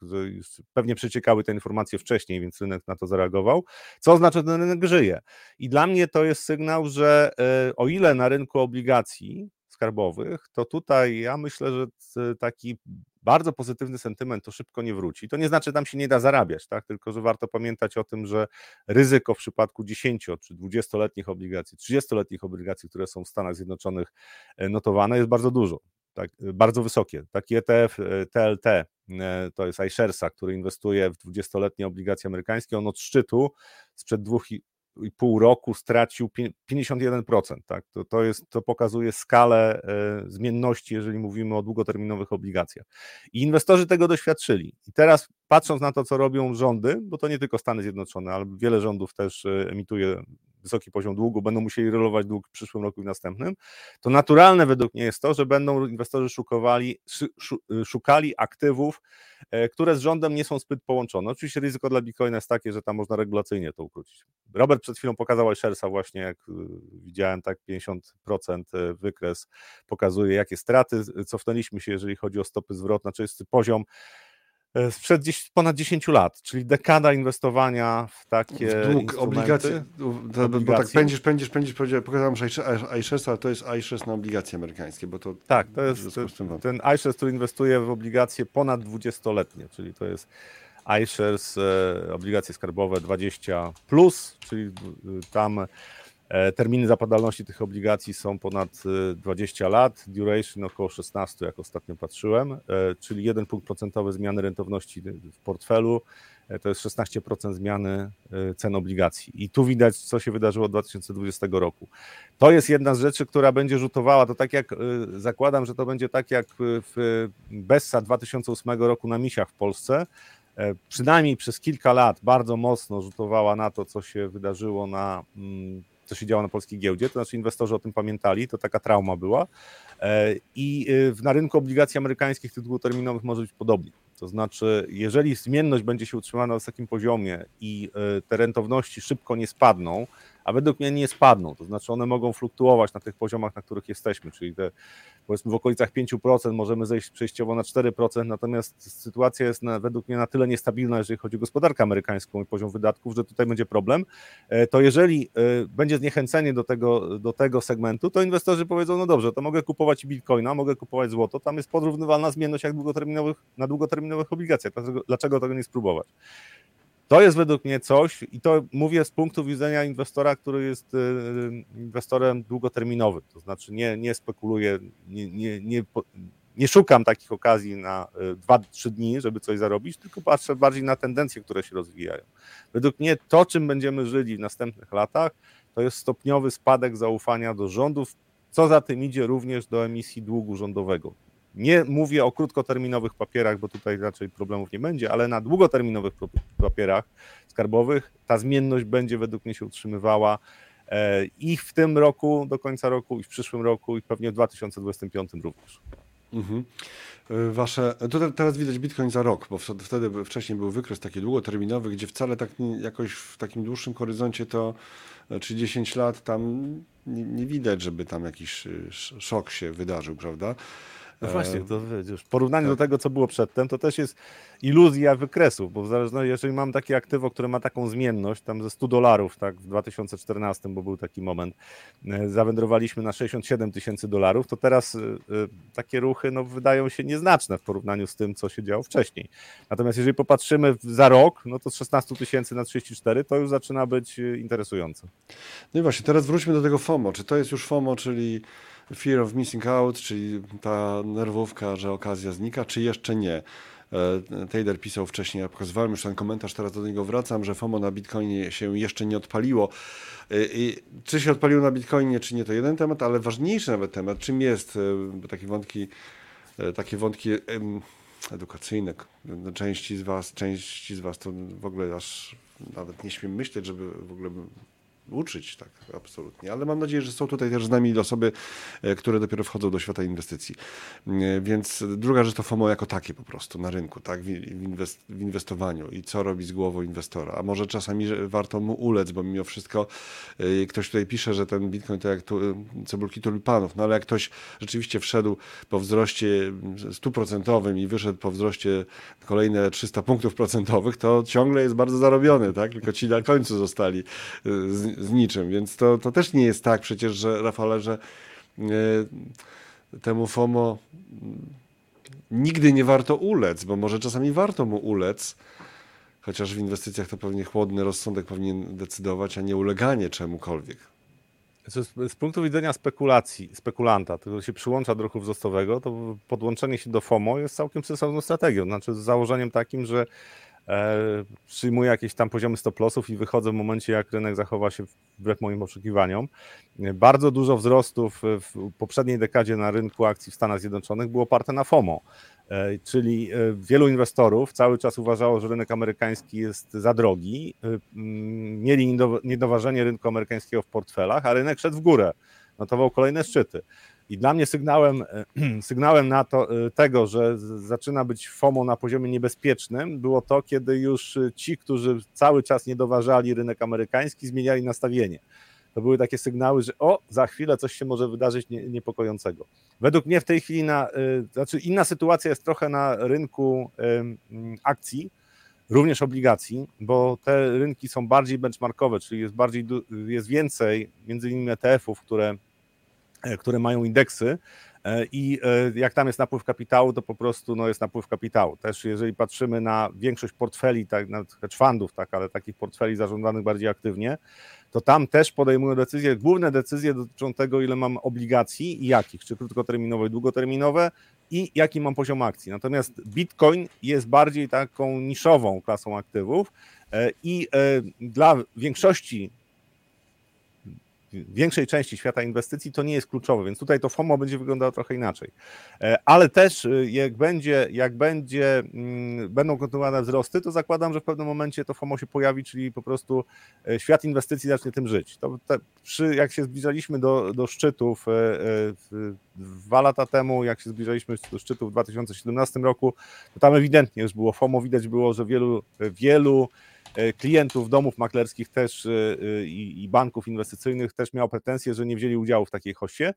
pewnie przeciekały te informacje wcześniej, więc rynek na to zareagował, co oznacza, że ten rynek żyje. I dla mnie to jest sygnał, że e, o ile na rynku obligacji skarbowych, to tutaj ja myślę, że taki bardzo pozytywny sentyment to szybko nie wróci. To nie znaczy, że tam się nie da zarabiać, tak? tylko że warto pamiętać o tym, że ryzyko w przypadku 10 czy 20-letnich obligacji, 30-letnich obligacji, które są w Stanach Zjednoczonych e, notowane, jest bardzo dużo. Tak, e, bardzo wysokie. Taki ETF TLT, e, to jest iSharesa, który inwestuje w 20-letnie obligacje amerykańskie, on od szczytu sprzed dwóch i pół roku stracił 51%. Tak? To, to, jest, to pokazuje skalę e, zmienności, jeżeli mówimy o długoterminowych obligacjach. I inwestorzy tego doświadczyli. I teraz patrząc na to, co robią rządy, bo to nie tylko Stany Zjednoczone, ale wiele rządów też e, emituje wysoki poziom długu, będą musieli rolować dług w przyszłym roku i następnym, to naturalne według mnie jest to, że będą inwestorzy szukowali, szukali aktywów, e, które z rządem nie są zbyt połączone. Oczywiście ryzyko dla Bitcoina jest takie, że tam można regulacyjnie to ukrócić. Robert przed chwilą pokazał iSharesa właśnie, jak y, widziałem, tak 50% e, wykres pokazuje, jakie straty cofnęliśmy się, jeżeli chodzi o stopy zwrotne, czy jest poziom sprzed dziś, ponad 10 lat, czyli dekada inwestowania w takie w dług, obligacje, bo tak pędzisz, pędzisz, pędzisz, pokazałem iShares, ale to jest iShares na obligacje amerykańskie, bo to Tak, to jest ten iShares, który inwestuje w obligacje ponad 20-letnie, czyli to jest iShares, e, obligacje skarbowe 20+, plus, czyli tam E, terminy zapadalności tych obligacji są ponad 20 e, lat, duration około 16, jak ostatnio patrzyłem, e, czyli 1 punkt procentowy zmiany rentowności w portfelu to jest 16% zmiany cen obligacji. I tu widać, co się wydarzyło od 2020 roku. To jest jedna z rzeczy, która będzie rzutowała, to tak jak zakładam, że to będzie tak jak w Bessa 2008 roku na misiach w Polsce, przynajmniej przez kilka lat bardzo mocno rzutowała na to, co się wydarzyło na mm, co się działo na polskiej giełdzie, to znaczy inwestorzy o tym pamiętali, to taka trauma była. E, I y, na rynku obligacji amerykańskich tych długoterminowych może być podobnie. To znaczy, jeżeli zmienność będzie się utrzymana na wysokim poziomie i y, te rentowności szybko nie spadną, a według mnie nie spadną, to znaczy one mogą fluktuować na tych poziomach, na których jesteśmy, czyli te powiedzmy w okolicach 5% możemy zejść przejściowo na 4%, natomiast sytuacja jest na, według mnie na tyle niestabilna, jeżeli chodzi o gospodarkę amerykańską i poziom wydatków, że tutaj będzie problem, e, to jeżeli e, będzie zniechęcenie do tego, do tego segmentu, to inwestorzy powiedzą, no dobrze, to mogę kupować bitcoina, mogę kupować złoto, tam jest porównywalna zmienność jak długoterminowych, na długoterminowych obligacjach, dlaczego, dlaczego tego nie spróbować? To jest według mnie coś, i to mówię z punktu widzenia inwestora, który jest y, inwestorem długoterminowym, to znaczy nie, nie spekuluje, nie, nie, nie, nie szukam takich okazji na 2-3 dni, żeby coś zarobić, tylko patrzę bardziej na tendencje, które się rozwijają. Według mnie to, czym będziemy żyli w następnych latach, to jest stopniowy spadek zaufania do rządów, co za tym idzie również do emisji długu rządowego. Nie mówię o krótkoterminowych papierach, bo tutaj raczej problemów nie będzie, ale na długoterminowych papierach skarbowych ta zmienność będzie według mnie się utrzymywała e, i w tym roku, do końca roku, i w przyszłym roku, i pewnie w 2025 również. Mhm. E, wasze, to teraz widać Bitcoin za rok, bo wtedy wcześniej był wykres taki długoterminowy, gdzie wcale tak jakoś w takim dłuższym horyzoncie to czy 10 lat tam nie, nie widać, żeby tam jakiś szok się wydarzył, prawda? No właśnie, to wiesz, w porównaniu tak. do tego, co było przedtem, to też jest iluzja wykresów, bo w zależności, jeżeli mam takie aktywo, które ma taką zmienność, tam ze 100 dolarów, tak, w 2014, bo był taki moment, e, zawędrowaliśmy na 67 tysięcy dolarów, to teraz y, y, takie ruchy no, wydają się nieznaczne w porównaniu z tym, co się działo wcześniej. Natomiast jeżeli popatrzymy za rok, no to z 16 tysięcy na 34 to już zaczyna być interesujące. No i właśnie, teraz wróćmy do tego FOMO. Czy to jest już FOMO, czyli fear of missing out, czyli ta nerwówka, że okazja znika, czy jeszcze nie? E, Taylor pisał wcześniej, ja pokazywałem już ten komentarz, teraz do niego wracam, że FOMO na Bitcoinie się jeszcze nie odpaliło. E, I czy się odpaliło na Bitcoinie, czy nie, to jeden temat, ale ważniejszy nawet temat, czym jest, e, takie wątki, takie wątki edukacyjne, części z was, części z was to w ogóle aż nawet nie śmiem myśleć, żeby w ogóle uczyć, tak, absolutnie. Ale mam nadzieję, że są tutaj też z nami osoby, e, które dopiero wchodzą do świata inwestycji. E, więc druga rzecz to FOMO jako takie po prostu na rynku, tak, w, inwest w inwestowaniu i co robi z głową inwestora. A może czasami warto mu ulec, bo mimo wszystko e, ktoś tutaj pisze, że ten Bitcoin to jak tu, cebulki tulipanów, no ale jak ktoś rzeczywiście wszedł po wzroście stuprocentowym i wyszedł po wzroście kolejne 300 punktów procentowych, to ciągle jest bardzo zarobiony, tak, tylko ci na końcu zostali z, z niczym, więc to, to też nie jest tak przecież, że Rafale, że y, temu FOMO nigdy nie warto ulec, bo może czasami warto mu ulec, chociaż w inwestycjach to pewnie chłodny rozsądek powinien decydować, a nie uleganie czemukolwiek. Z, z punktu widzenia spekulacji, spekulanta, który się przyłącza do ruchu wzrostowego, to podłączenie się do FOMO jest całkiem sensowną strategią. Znaczy z założeniem takim, że E, przyjmuję jakieś tam poziomy stop lossów i wychodzę w momencie, jak rynek zachowa się wbrew moim oczekiwaniom. Bardzo dużo wzrostów w poprzedniej dekadzie na rynku akcji w Stanach Zjednoczonych było oparte na FOMO, e, czyli e, wielu inwestorów cały czas uważało, że rynek amerykański jest za drogi, mieli niedoważenie rynku amerykańskiego w portfelach, a rynek szedł w górę, notował kolejne szczyty. I dla mnie sygnałem, sygnałem na to, e, tego, że zaczyna być FOMO na poziomie niebezpiecznym, było to, kiedy już ci, którzy cały czas nie doważali rynek amerykański, zmieniali nastawienie. To były takie sygnały, że o, za chwilę coś się może wydarzyć niepokojącego. Według mnie w tej chwili, na, e, znaczy inna sytuacja jest trochę na rynku akcji, również obligacji, bo te rynki są bardziej benchmarkowe, czyli jest bardziej, jest więcej między innymi ETF-ów, które E, które mają indeksy e, i e, jak tam jest napływ kapitału, to po prostu no, jest napływ kapitału. Też jeżeli patrzymy na większość portfeli, tak, na hedge fundów, tak, ale takich portfeli zarządzanych bardziej aktywnie, to tam też podejmują decyzje, główne decyzje dotyczą tego, ile mam obligacji i jakich, czy krótkoterminowe długoterminowe i jaki mam poziom akcji. Natomiast Bitcoin jest bardziej taką niszową klasą aktywów i dla większości większej części świata inwestycji to nie jest kluczowe, więc tutaj to FOMO będzie wyglądało trochę inaczej. E, ale też e, jak będzie, jak będzie, mm, będą kontynuowane wzrosty, to zakładam, że w pewnym momencie to FOMO się pojawi, czyli po prostu e, świat inwestycji zacznie tym żyć. To te, przy, jak się zbliżaliśmy do, do szczytów dwa lata temu, jak się zbliżaliśmy do szczytu w 2017 roku, to tam ewidentnie już było FOMO, widać było, że wielu, wielu E, klientów domów maklerskich też e, e, i banków inwestycyjnych też miał pretensje, że nie wzięli udziału w takiej hoście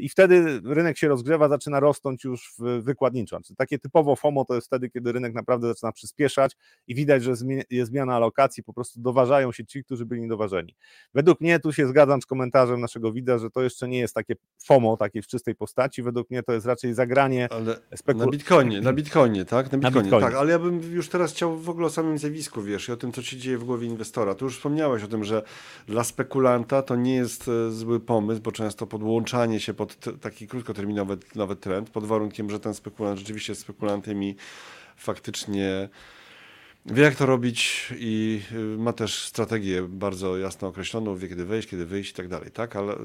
i wtedy rynek się rozgrzewa, zaczyna rosnąć już wykładniczo. Takie typowo FOMO to jest wtedy, kiedy rynek naprawdę zaczyna przyspieszać i widać, że jest zmiana alokacji, po prostu doważają się ci, którzy byli niedoważeni. Według mnie, tu się zgadzam z komentarzem naszego widza, że to jeszcze nie jest takie FOMO, takie w czystej postaci, według mnie to jest raczej zagranie spekul... Na Bitcoinie, na Bitcoinie, tak? Na Bitcoinie, na Bitcoinie, tak, ale ja bym już teraz chciał w ogóle o samym zjawisku, wiesz, i o tym, co się dzieje w głowie inwestora. Tu już wspomniałeś o tym, że dla spekulanta to nie jest e, zły pomysł, bo często podłączanie się pod taki krótkoterminowy nawet trend, pod warunkiem, że ten spekulant rzeczywiście jest spekulantem i faktycznie wie jak to robić i y, ma też strategię bardzo jasno określoną, wie kiedy wejść, kiedy wyjść i tak dalej, tak? Ale y,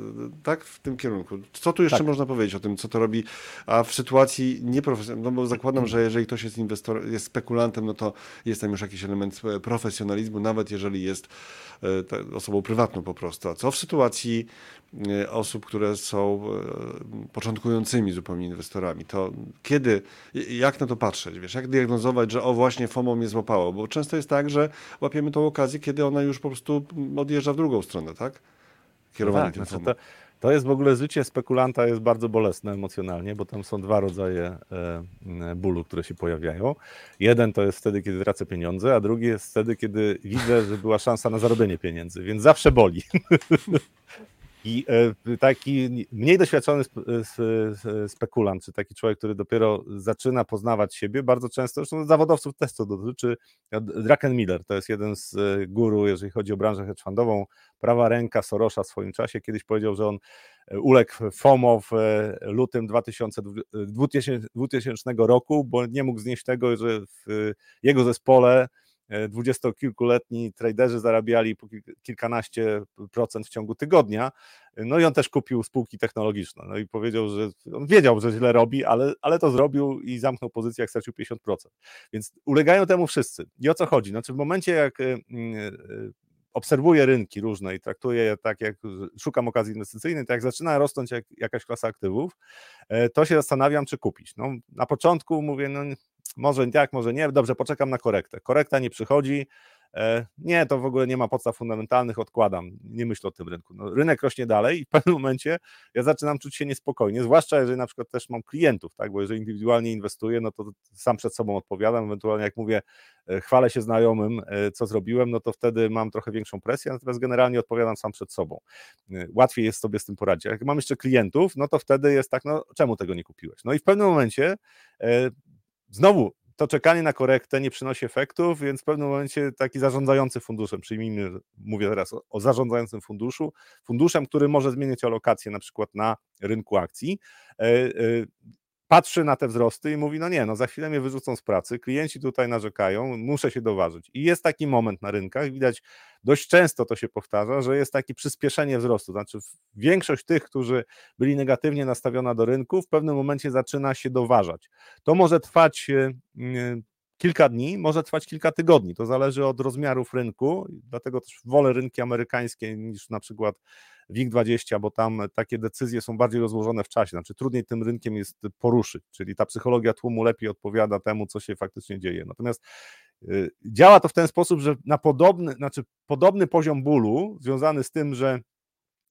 tak w tym kierunku. Co tu jeszcze tak. można powiedzieć o tym, co to robi, a w sytuacji nieprofesjonalnej, no bo zakładam, że jeżeli ktoś jest inwestor, jest spekulantem, no to jest tam już jakiś element e, profesjonalizmu, nawet jeżeli jest e, osobą prywatną po prostu. A co w sytuacji osób, które są początkującymi zupełnie inwestorami, to kiedy, jak na to patrzeć, wiesz, jak diagnozować, że o właśnie FOMO mnie złapało, bo często jest tak, że łapiemy tą okazję, kiedy ona już po prostu odjeżdża w drugą stronę, tak? Kierowanie no tak, tym znaczy to, to jest w ogóle życie spekulanta jest bardzo bolesne emocjonalnie, bo tam są dwa rodzaje e, bólu, które się pojawiają. Jeden to jest wtedy, kiedy tracę pieniądze, a drugi jest wtedy, kiedy widzę, że była szansa na zarobienie pieniędzy, więc zawsze boli. I e, taki mniej doświadczony spekulant, czy taki człowiek, który dopiero zaczyna poznawać siebie, bardzo często, zresztą zawodowców też to dotyczy, Draken Miller. To jest jeden z e, guru, jeżeli chodzi o branżę hedge fundową, prawa ręka Sorosza w swoim czasie, kiedyś powiedział, że on e, uległ FOMO w lutym 2000, 2000 roku, bo nie mógł znieść tego, że w jego zespole dwudziestokilkuletni traderzy zarabiali po kilkanaście procent w ciągu tygodnia. No i on też kupił spółki technologiczne. No i powiedział, że on wiedział, że źle robi, ale, ale to zrobił i zamknął pozycję, jak stracił 50%. Więc ulegają temu wszyscy. I o co chodzi? Znaczy w momencie, jak y, obserwuję rynki różne i traktuję je tak, jak szukam okazji inwestycyjnej, tak jak zaczyna rosnąć jak, jakaś klasa aktywów, e, to się zastanawiam, czy kupić. No, na początku mówię, no może tak, może nie, dobrze, poczekam na korektę. Korekta nie przychodzi, e, nie, to w ogóle nie ma podstaw fundamentalnych, odkładam, nie myślę o tym rynku. No, rynek rośnie dalej i w pewnym momencie ja zaczynam czuć się niespokojnie, zwłaszcza jeżeli na przykład też mam klientów, tak, bo jeżeli indywidualnie inwestuję, no to sam przed sobą odpowiadam, ewentualnie jak mówię, e, chwalę się znajomym, e, co zrobiłem, no to wtedy mam trochę większą presję, natomiast generalnie odpowiadam sam przed sobą. Łatwiej jest sobie z tym poradzić. Jak mam jeszcze klientów, no to wtedy jest tak, no czemu tego nie kupiłeś? No i w pewnym momencie Znowu, to czekanie na korektę nie przynosi efektów, więc w pewnym momencie taki zarządzający funduszem, przyjmijmy, mówię teraz o, o zarządzającym funduszu, funduszem, który może zmieniać alokację na przykład na rynku akcji, e, e, patrzy na te wzrosty i mówi, no nie, no za chwilę mnie wyrzucą z pracy, klienci tutaj narzekają, muszę się doważyć. I jest taki moment na rynkach, widać dość często to się powtarza, że jest takie przyspieszenie wzrostu, znaczy większość tych, którzy byli negatywnie nastawiona do rynku, w pewnym momencie zaczyna się doważać. To może trwać e, kilka dni, może trwać kilka tygodni. To zależy od rozmiarów rynku, dlatego też wolę rynki amerykańskie niż na przykład WIG20, bo tam takie decyzje są bardziej rozłożone w czasie, znaczy trudniej tym rynkiem jest poruszyć, czyli ta psychologia tłumu lepiej odpowiada temu, co się faktycznie dzieje. Natomiast y, działa to w ten sposób, że na podobny, znaczy podobny poziom bólu związany z tym, że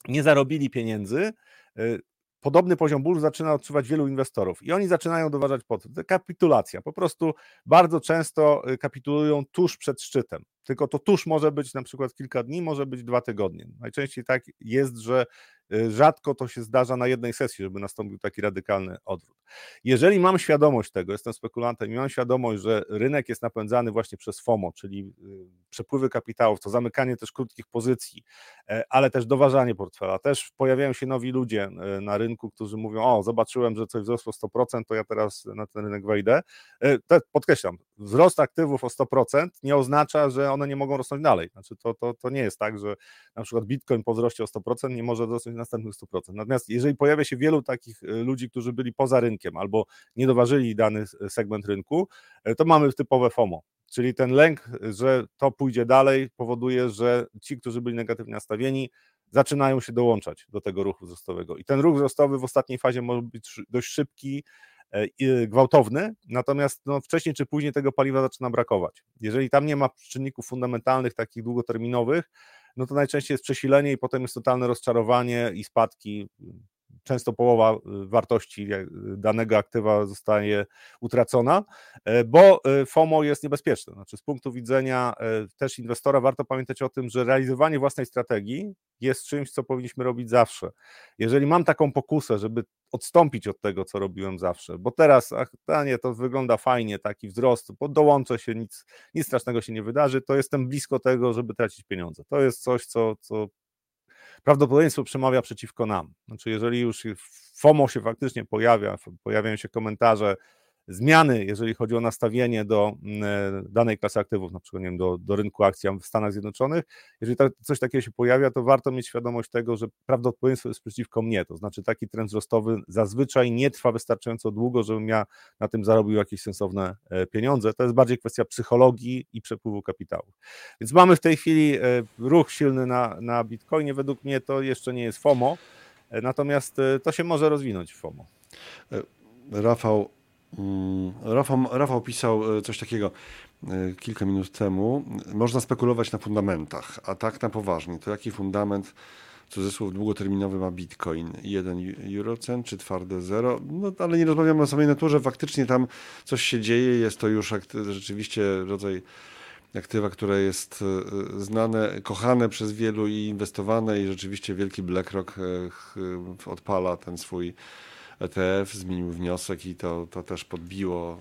nie zarobili pieniędzy, y, podobny poziom bólu zaczyna odczuwać wielu inwestorów i oni zaczynają doważać po to. Kapitulacja. Po prostu bardzo często y, kapitulują tuż przed szczytem. Tylko to tuż może być na przykład kilka dni, może być dwa tygodnie. Najczęściej tak jest, że Y, rzadko to się zdarza na jednej sesji, żeby nastąpił taki radykalny odwrót. Jeżeli mam świadomość tego, jestem spekulantem i mam świadomość, że rynek jest napędzany właśnie przez FOMO, czyli y, przepływy kapitałów, to zamykanie też krótkich pozycji, e, ale też doważanie portfela. Też pojawiają się nowi ludzie e, na rynku, którzy mówią: O, zobaczyłem, że coś wzrosło 100%, to ja teraz na ten rynek wejdę. E, podkreślam, wzrost aktywów o 100% nie oznacza, że one nie mogą rosnąć dalej. Znaczy, to, to, to nie jest tak, że na przykład Bitcoin po wzroście o 100% nie może rosnąć następnych 100%. Natomiast jeżeli pojawia się wielu takich y, ludzi, którzy byli poza rynkiem albo nie doważyli dany segment rynku, y, to mamy typowe FOMO. Czyli ten lęk, że to pójdzie dalej, powoduje, że ci, którzy byli negatywnie nastawieni, zaczynają się dołączać do tego ruchu wzrostowego. I ten ruch wzrostowy w ostatniej fazie może być dość szybki, gwałtowny, natomiast no, wcześniej czy później tego paliwa zaczyna brakować. Jeżeli tam nie ma czynników fundamentalnych, takich długoterminowych, no to najczęściej jest przesilenie i potem jest totalne rozczarowanie i spadki często połowa wartości danego aktywa zostaje utracona, bo FOMO jest niebezpieczne. Znaczy z punktu widzenia też inwestora warto pamiętać o tym, że realizowanie własnej strategii jest czymś, co powinniśmy robić zawsze. Jeżeli mam taką pokusę, żeby odstąpić od tego, co robiłem zawsze, bo teraz, ach, a nie, to wygląda fajnie, taki wzrost, dołączę się, nic, nic strasznego się nie wydarzy, to jestem blisko tego, żeby tracić pieniądze. To jest coś, co, co prawdopodobieństwo przemawia przeciwko nam. Znaczy, jeżeli już FOMO się faktycznie pojawia, pojawiają się komentarze, zmiany, jeżeli chodzi o nastawienie do mm, e, danej klasy aktywów, na przykład nie wiem, do, do rynku akcji w Stanach Zjednoczonych, jeżeli tak, coś takiego się pojawia, to warto mieć świadomość tego, że prawdopodobieństwo jest przeciwko mnie, to znaczy taki trend wzrostowy zazwyczaj nie trwa wystarczająco długo, żebym ja na tym zarobił jakieś sensowne e, pieniądze. To jest bardziej kwestia psychologii i przepływu kapitału. Więc mamy w tej chwili e, ruch silny na, na Bitcoinie. Według mnie to jeszcze nie jest FOMO, natomiast to się może rozwinąć w FOMO. Rafał, Rafał, Rafał pisał e, coś takiego e, kilka minut temu. Można spekulować na fundamentach, a tak na poważnie. To jaki fundament, cudzysłów długoterminowy ma Bitcoin? Jeden eurocent czy twarde zero? No ale nie rozmawiamy o samej naturze. Faktycznie tam coś się dzieje. Jest to już rzeczywiście rodzaj aktywa, które jest e, znane, kochane przez wielu i inwestowane i rzeczywiście wielki BlackRock odpala ten swój ETF, zmienił wniosek i to, to też podbiło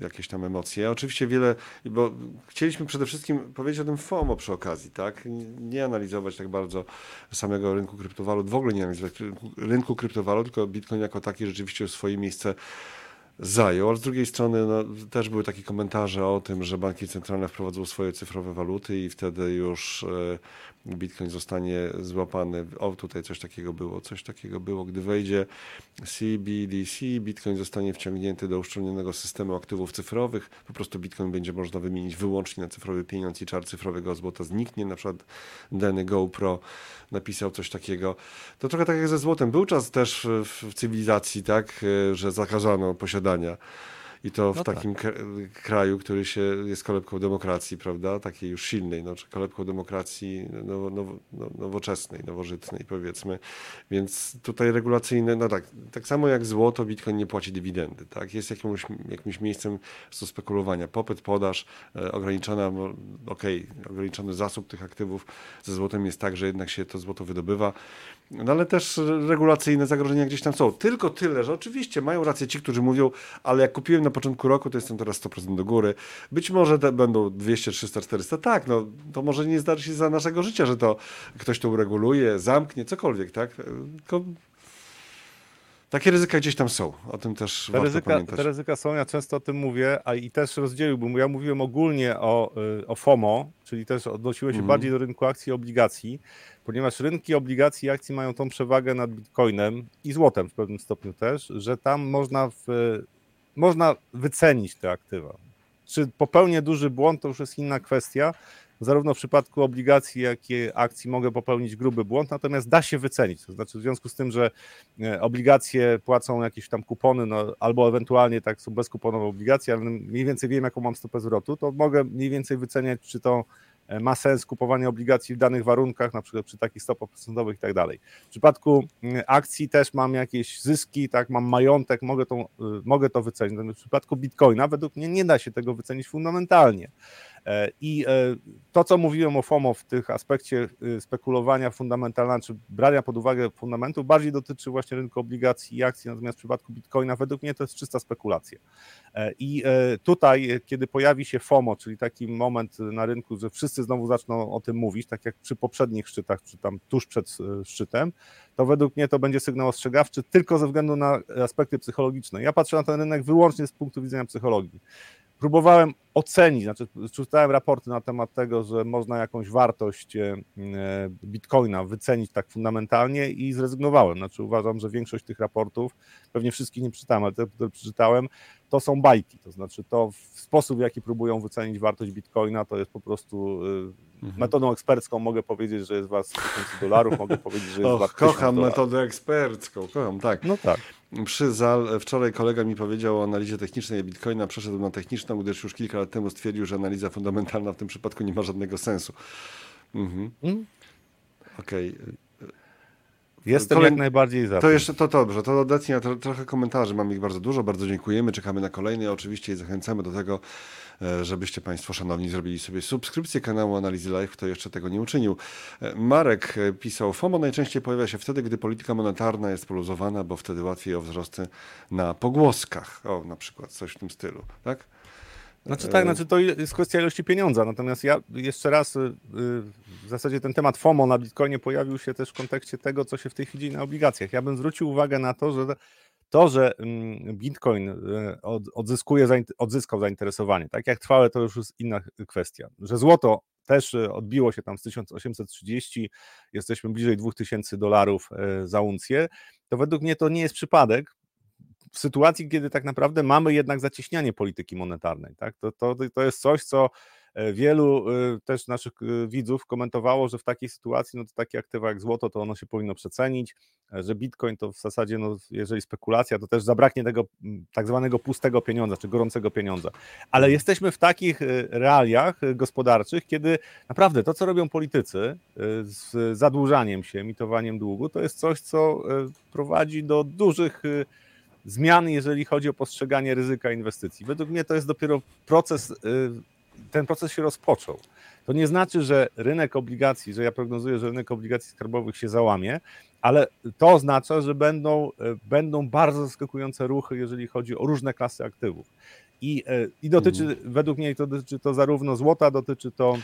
e, jakieś tam emocje. Oczywiście wiele, bo chcieliśmy przede wszystkim powiedzieć o tym FOMO przy okazji, tak? Nie analizować tak bardzo samego rynku kryptowalut, w ogóle nie analizować rynku kryptowalut, tylko Bitcoin jako taki rzeczywiście swoje miejsce zajął, ale z drugiej strony no, też były takie komentarze o tym, że banki centralne wprowadzą swoje cyfrowe waluty i wtedy już e, Bitcoin zostanie złapany. O, tutaj coś takiego było, coś takiego było. Gdy wejdzie CBDC, Bitcoin zostanie wciągnięty do uszczelnionego systemu aktywów cyfrowych. Po prostu Bitcoin będzie można wymienić wyłącznie na cyfrowy pieniądz i czar cyfrowego złota zniknie. Na przykład Danny GoPro napisał coś takiego. To trochę tak jak ze złotem. Był czas też w cywilizacji, tak, że zakazano posiadania i to w no takim tak. kraju, który się jest kolebką demokracji, prawda? Takiej już silnej, no, kolebką demokracji no, nowoczesnej, nowożytnej powiedzmy. Więc tutaj regulacyjne, no tak, tak samo jak złoto, Bitcoin nie płaci dywidendy, tak? Jest jakimś, jakimś miejscem do spekulowania. Popyt, podaż, e, ograniczona, okej, okay, ograniczony zasób tych aktywów ze złotem jest tak, że jednak się to złoto wydobywa no ale też regulacyjne zagrożenia gdzieś tam są. Tylko tyle, że oczywiście mają rację ci, którzy mówią, ale jak kupiłem na początku roku, to jestem teraz 100% do góry. Być może będą 200, 300, 400. Tak, no to może nie zdarzy się za naszego życia, że to ktoś to ureguluje, zamknie, cokolwiek, tak? Tylko takie ryzyka gdzieś tam są. O tym też te warto ryzyka, pamiętać. Te ryzyka są, ja często o tym mówię, a i też rozdzieliłbym, bo ja mówiłem ogólnie o, y, o FOMO, czyli też odnosiło się mm. bardziej do rynku akcji i obligacji ponieważ rynki obligacji i akcji mają tą przewagę nad bitcoinem i złotem w pewnym stopniu też, że tam można, w, można wycenić te aktywa. Czy popełnię duży błąd, to już jest inna kwestia. Zarówno w przypadku obligacji, jak i akcji mogę popełnić gruby błąd, natomiast da się wycenić. To znaczy, w związku z tym, że e, obligacje płacą jakieś tam kupony, no, albo ewentualnie tak są bezkuponowe obligacje, ale mniej więcej wiem, jaką mam stopę zwrotu, to mogę mniej więcej wyceniać, czy to ma sens kupowanie obligacji w danych warunkach, na przykład przy takich stopach procentowych i tak dalej. W przypadku mm, akcji też mam jakieś zyski, tak, mam majątek, mogę to, y, mogę to wycenić. W przypadku Bitcoina według mnie nie da się tego wycenić fundamentalnie. E, I e, to, co mówiłem o FOMO w tych aspekcie y, spekulowania fundamentalnego, czy brania pod uwagę fundamentów, bardziej dotyczy właśnie rynku obligacji i akcji, natomiast w przypadku Bitcoina według mnie to jest czysta spekulacja. E, I tutaj, kiedy pojawi się FOMO, czyli taki moment na rynku, że wszyscy znowu zaczną o tym mówić, tak jak przy poprzednich szczytach, czy tam tuż przed szczytem, to według mnie to będzie sygnał ostrzegawczy tylko ze względu na aspekty psychologiczne. Ja patrzę na ten rynek wyłącznie z punktu widzenia psychologii próbowałem ocenić, znaczy czytałem raporty na temat tego, że można jakąś wartość e, bitcoina wycenić tak fundamentalnie i zrezygnowałem. Znaczy uważam, że większość tych raportów, pewnie wszystkich nie przeczytałem, ale te, które przeczytałem, to są bajki. To znaczy to w sposób, w jaki próbują wycenić wartość bitcoina, to jest po prostu e, mhm. metodą ekspercką mogę powiedzieć, że jest wart 1000 dolarów, mogę powiedzieć, że jest wart Kocham metodę ekspercką, kocham, tak. No tak. Przy ZAL wczoraj kolega mi powiedział o analizie technicznej Bitcoina, przeszedł na techniczną, gdyż już kilka lat temu stwierdził, że analiza fundamentalna w tym przypadku nie ma żadnego sensu. Mhm. Mm. Okej. Okay. Jestem Kolej- jak najbardziej za To jeszcze to dobrze, to obecnie tro, trochę komentarzy, mamy ich bardzo dużo, bardzo dziękujemy, czekamy na kolejne oczywiście i zachęcamy do tego, e, żebyście Państwo szanowni zrobili sobie subskrypcję kanału Analizy Live, kto jeszcze tego nie uczynił. E, Marek e, pisał, FOMO najczęściej pojawia się wtedy, gdy polityka monetarna jest poluzowana, bo wtedy łatwiej o wzrosty na pogłoskach, o na przykład coś w tym stylu, tak? Znaczy tak, znaczy to jest kwestia ilości pieniądza. Natomiast ja jeszcze raz y, y, w zasadzie ten temat FOMO na Bitcoinie pojawił się też w kontekście tego, co się w tej chwili dzieje na obligacjach. Ja bym zwrócił uwagę na to, że to, że mm, Bitcoin y, od- odzyskuje, odzyskał zainteresowanie, tak jak trwałe, to już jest inna kwestia. Że złoto też odbiło się tam z 1830, jesteśmy bliżej 2000 dolarów za uncję, to według mnie to nie jest przypadek, w sytuacji, kiedy tak naprawdę mamy jednak zacieśnianie polityki monetarnej. Tak? To, to, to jest coś, co e, wielu e, też naszych e, widzów komentowało, że w takiej sytuacji, no to takie aktywa jak złoto, to ono się powinno przecenić, że bitcoin to w zasadzie, no, jeżeli spekulacja, to też zabraknie tego tak zwanego pustego pieniądza, czy gorącego pieniądza. Ale jesteśmy w takich realiach gospodarczych, kiedy naprawdę to, co robią politycy z zadłużaniem się, emitowaniem długu, to jest coś, co prowadzi do dużych zmian, jeżeli chodzi o postrzeganie ryzyka inwestycji. Według mnie to jest dopiero proces, y, ten proces się rozpoczął. To nie znaczy, że rynek obligacji, że ja prognozuję, że rynek obligacji skarbowych się załamie, ale to oznacza, że będą, y, będą bardzo zaskakujące ruchy, jeżeli chodzi o różne klasy aktywów. I, y, i dotyczy, według mnie to dotyczy to zarówno złota, dotyczy to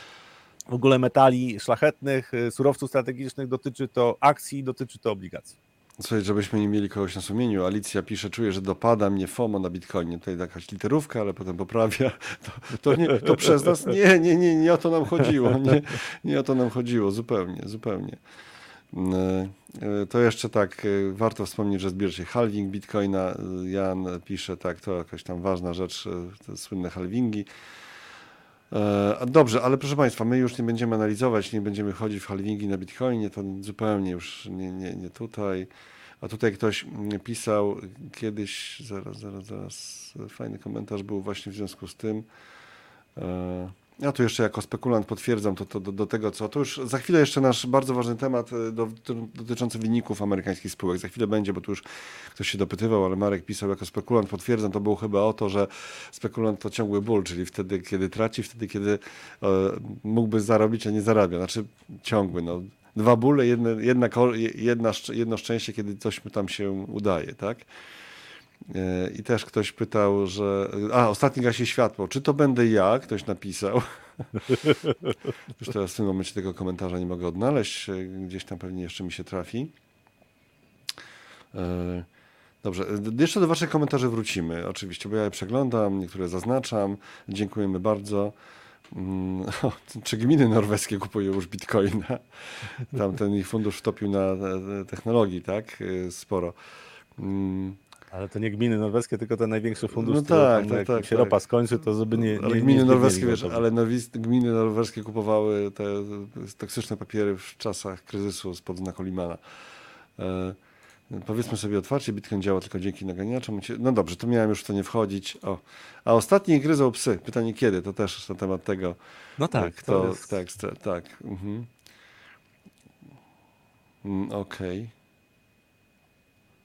w ogóle metali szlachetnych, surowców strategicznych, dotyczy to akcji, dotyczy to obligacji. Słuchaj, żebyśmy nie mieli kogoś na sumieniu. Alicja pisze, czuję, że dopada mnie FOMO na Bitcoinie. Tutaj jakaś literówka, ale potem poprawia. To, to, nie, to przez nas nie, nie, nie, nie o to nam chodziło. Nie, nie o to nam chodziło, zupełnie, zupełnie. Mm, e, To jeszcze tak, e, warto wspomnieć, że zbierze się halving Bitcoina. E, Jan pisze, tak, to jakaś tam ważna rzecz, te słynne halvingi. E, Dobrze, ale proszę Państwa, my już nie będziemy analizować, nie będziemy chodzić w halvingi na Bitcoinie, to zupełnie już nie, nie, nie tutaj. A tutaj ktoś pisał kiedyś, zaraz, zaraz, zaraz, fajny komentarz był właśnie w związku z tym. Ja tu jeszcze jako spekulant potwierdzam to, to do, do tego, co. To już za chwilę jeszcze nasz bardzo ważny temat e, do, dotyczący wyników amerykańskich spółek. Za chwilę będzie, bo tu już ktoś się dopytywał, ale Marek pisał jako spekulant, potwierdzam, to było chyba o to, że spekulant to ciągły ból, czyli wtedy, kiedy traci, wtedy, kiedy e, mógłby zarobić, a nie zarabia. Znaczy ciągły, no. Dwa bóle, jedne, jedna, jedna, jedno szczęście, kiedy coś mu tam się udaje, tak? E, I też ktoś pytał, że. A, ostatni gasi światło. Czy to będę ja? Ktoś napisał. Już teraz w tym momencie tego komentarza nie mogę odnaleźć. e, Gdzieś tam pewnie jeszcze mi się trafi. E, Dobrze, jeszcze do Waszych komentarzy wrócimy, oczywiście, bo ja je przeglądam, niektóre zaznaczam. Dziękujemy bardzo. Mm, o, Czy gminy norweskie kupują już bitcoina? Tam ten ich fundusz wtopił na technologii, tak? Sporo. Ale to nie gminy norweskie, tylko ten największy fundusz, No tak, tam, tak, jak tak, się tak. ropa skończy, to żeby nie, nie ale nie gminy zbiednieli norweskie, wiesz, ale norwis, gminy norweskie kupowały te toksyczne papiery w czasach kryzysu spod znaku Limana. E, powiedzmy sobie otwarcie, Bitcoin działa tylko dzięki naganiaczom. No dobrze, to miałem już w to nie wchodzić. O. A ostatni gryzą psy. Pytanie kiedy? To też na temat tego. No tak, kto, to jest... tak, tak. Mhm. Mm, Okej.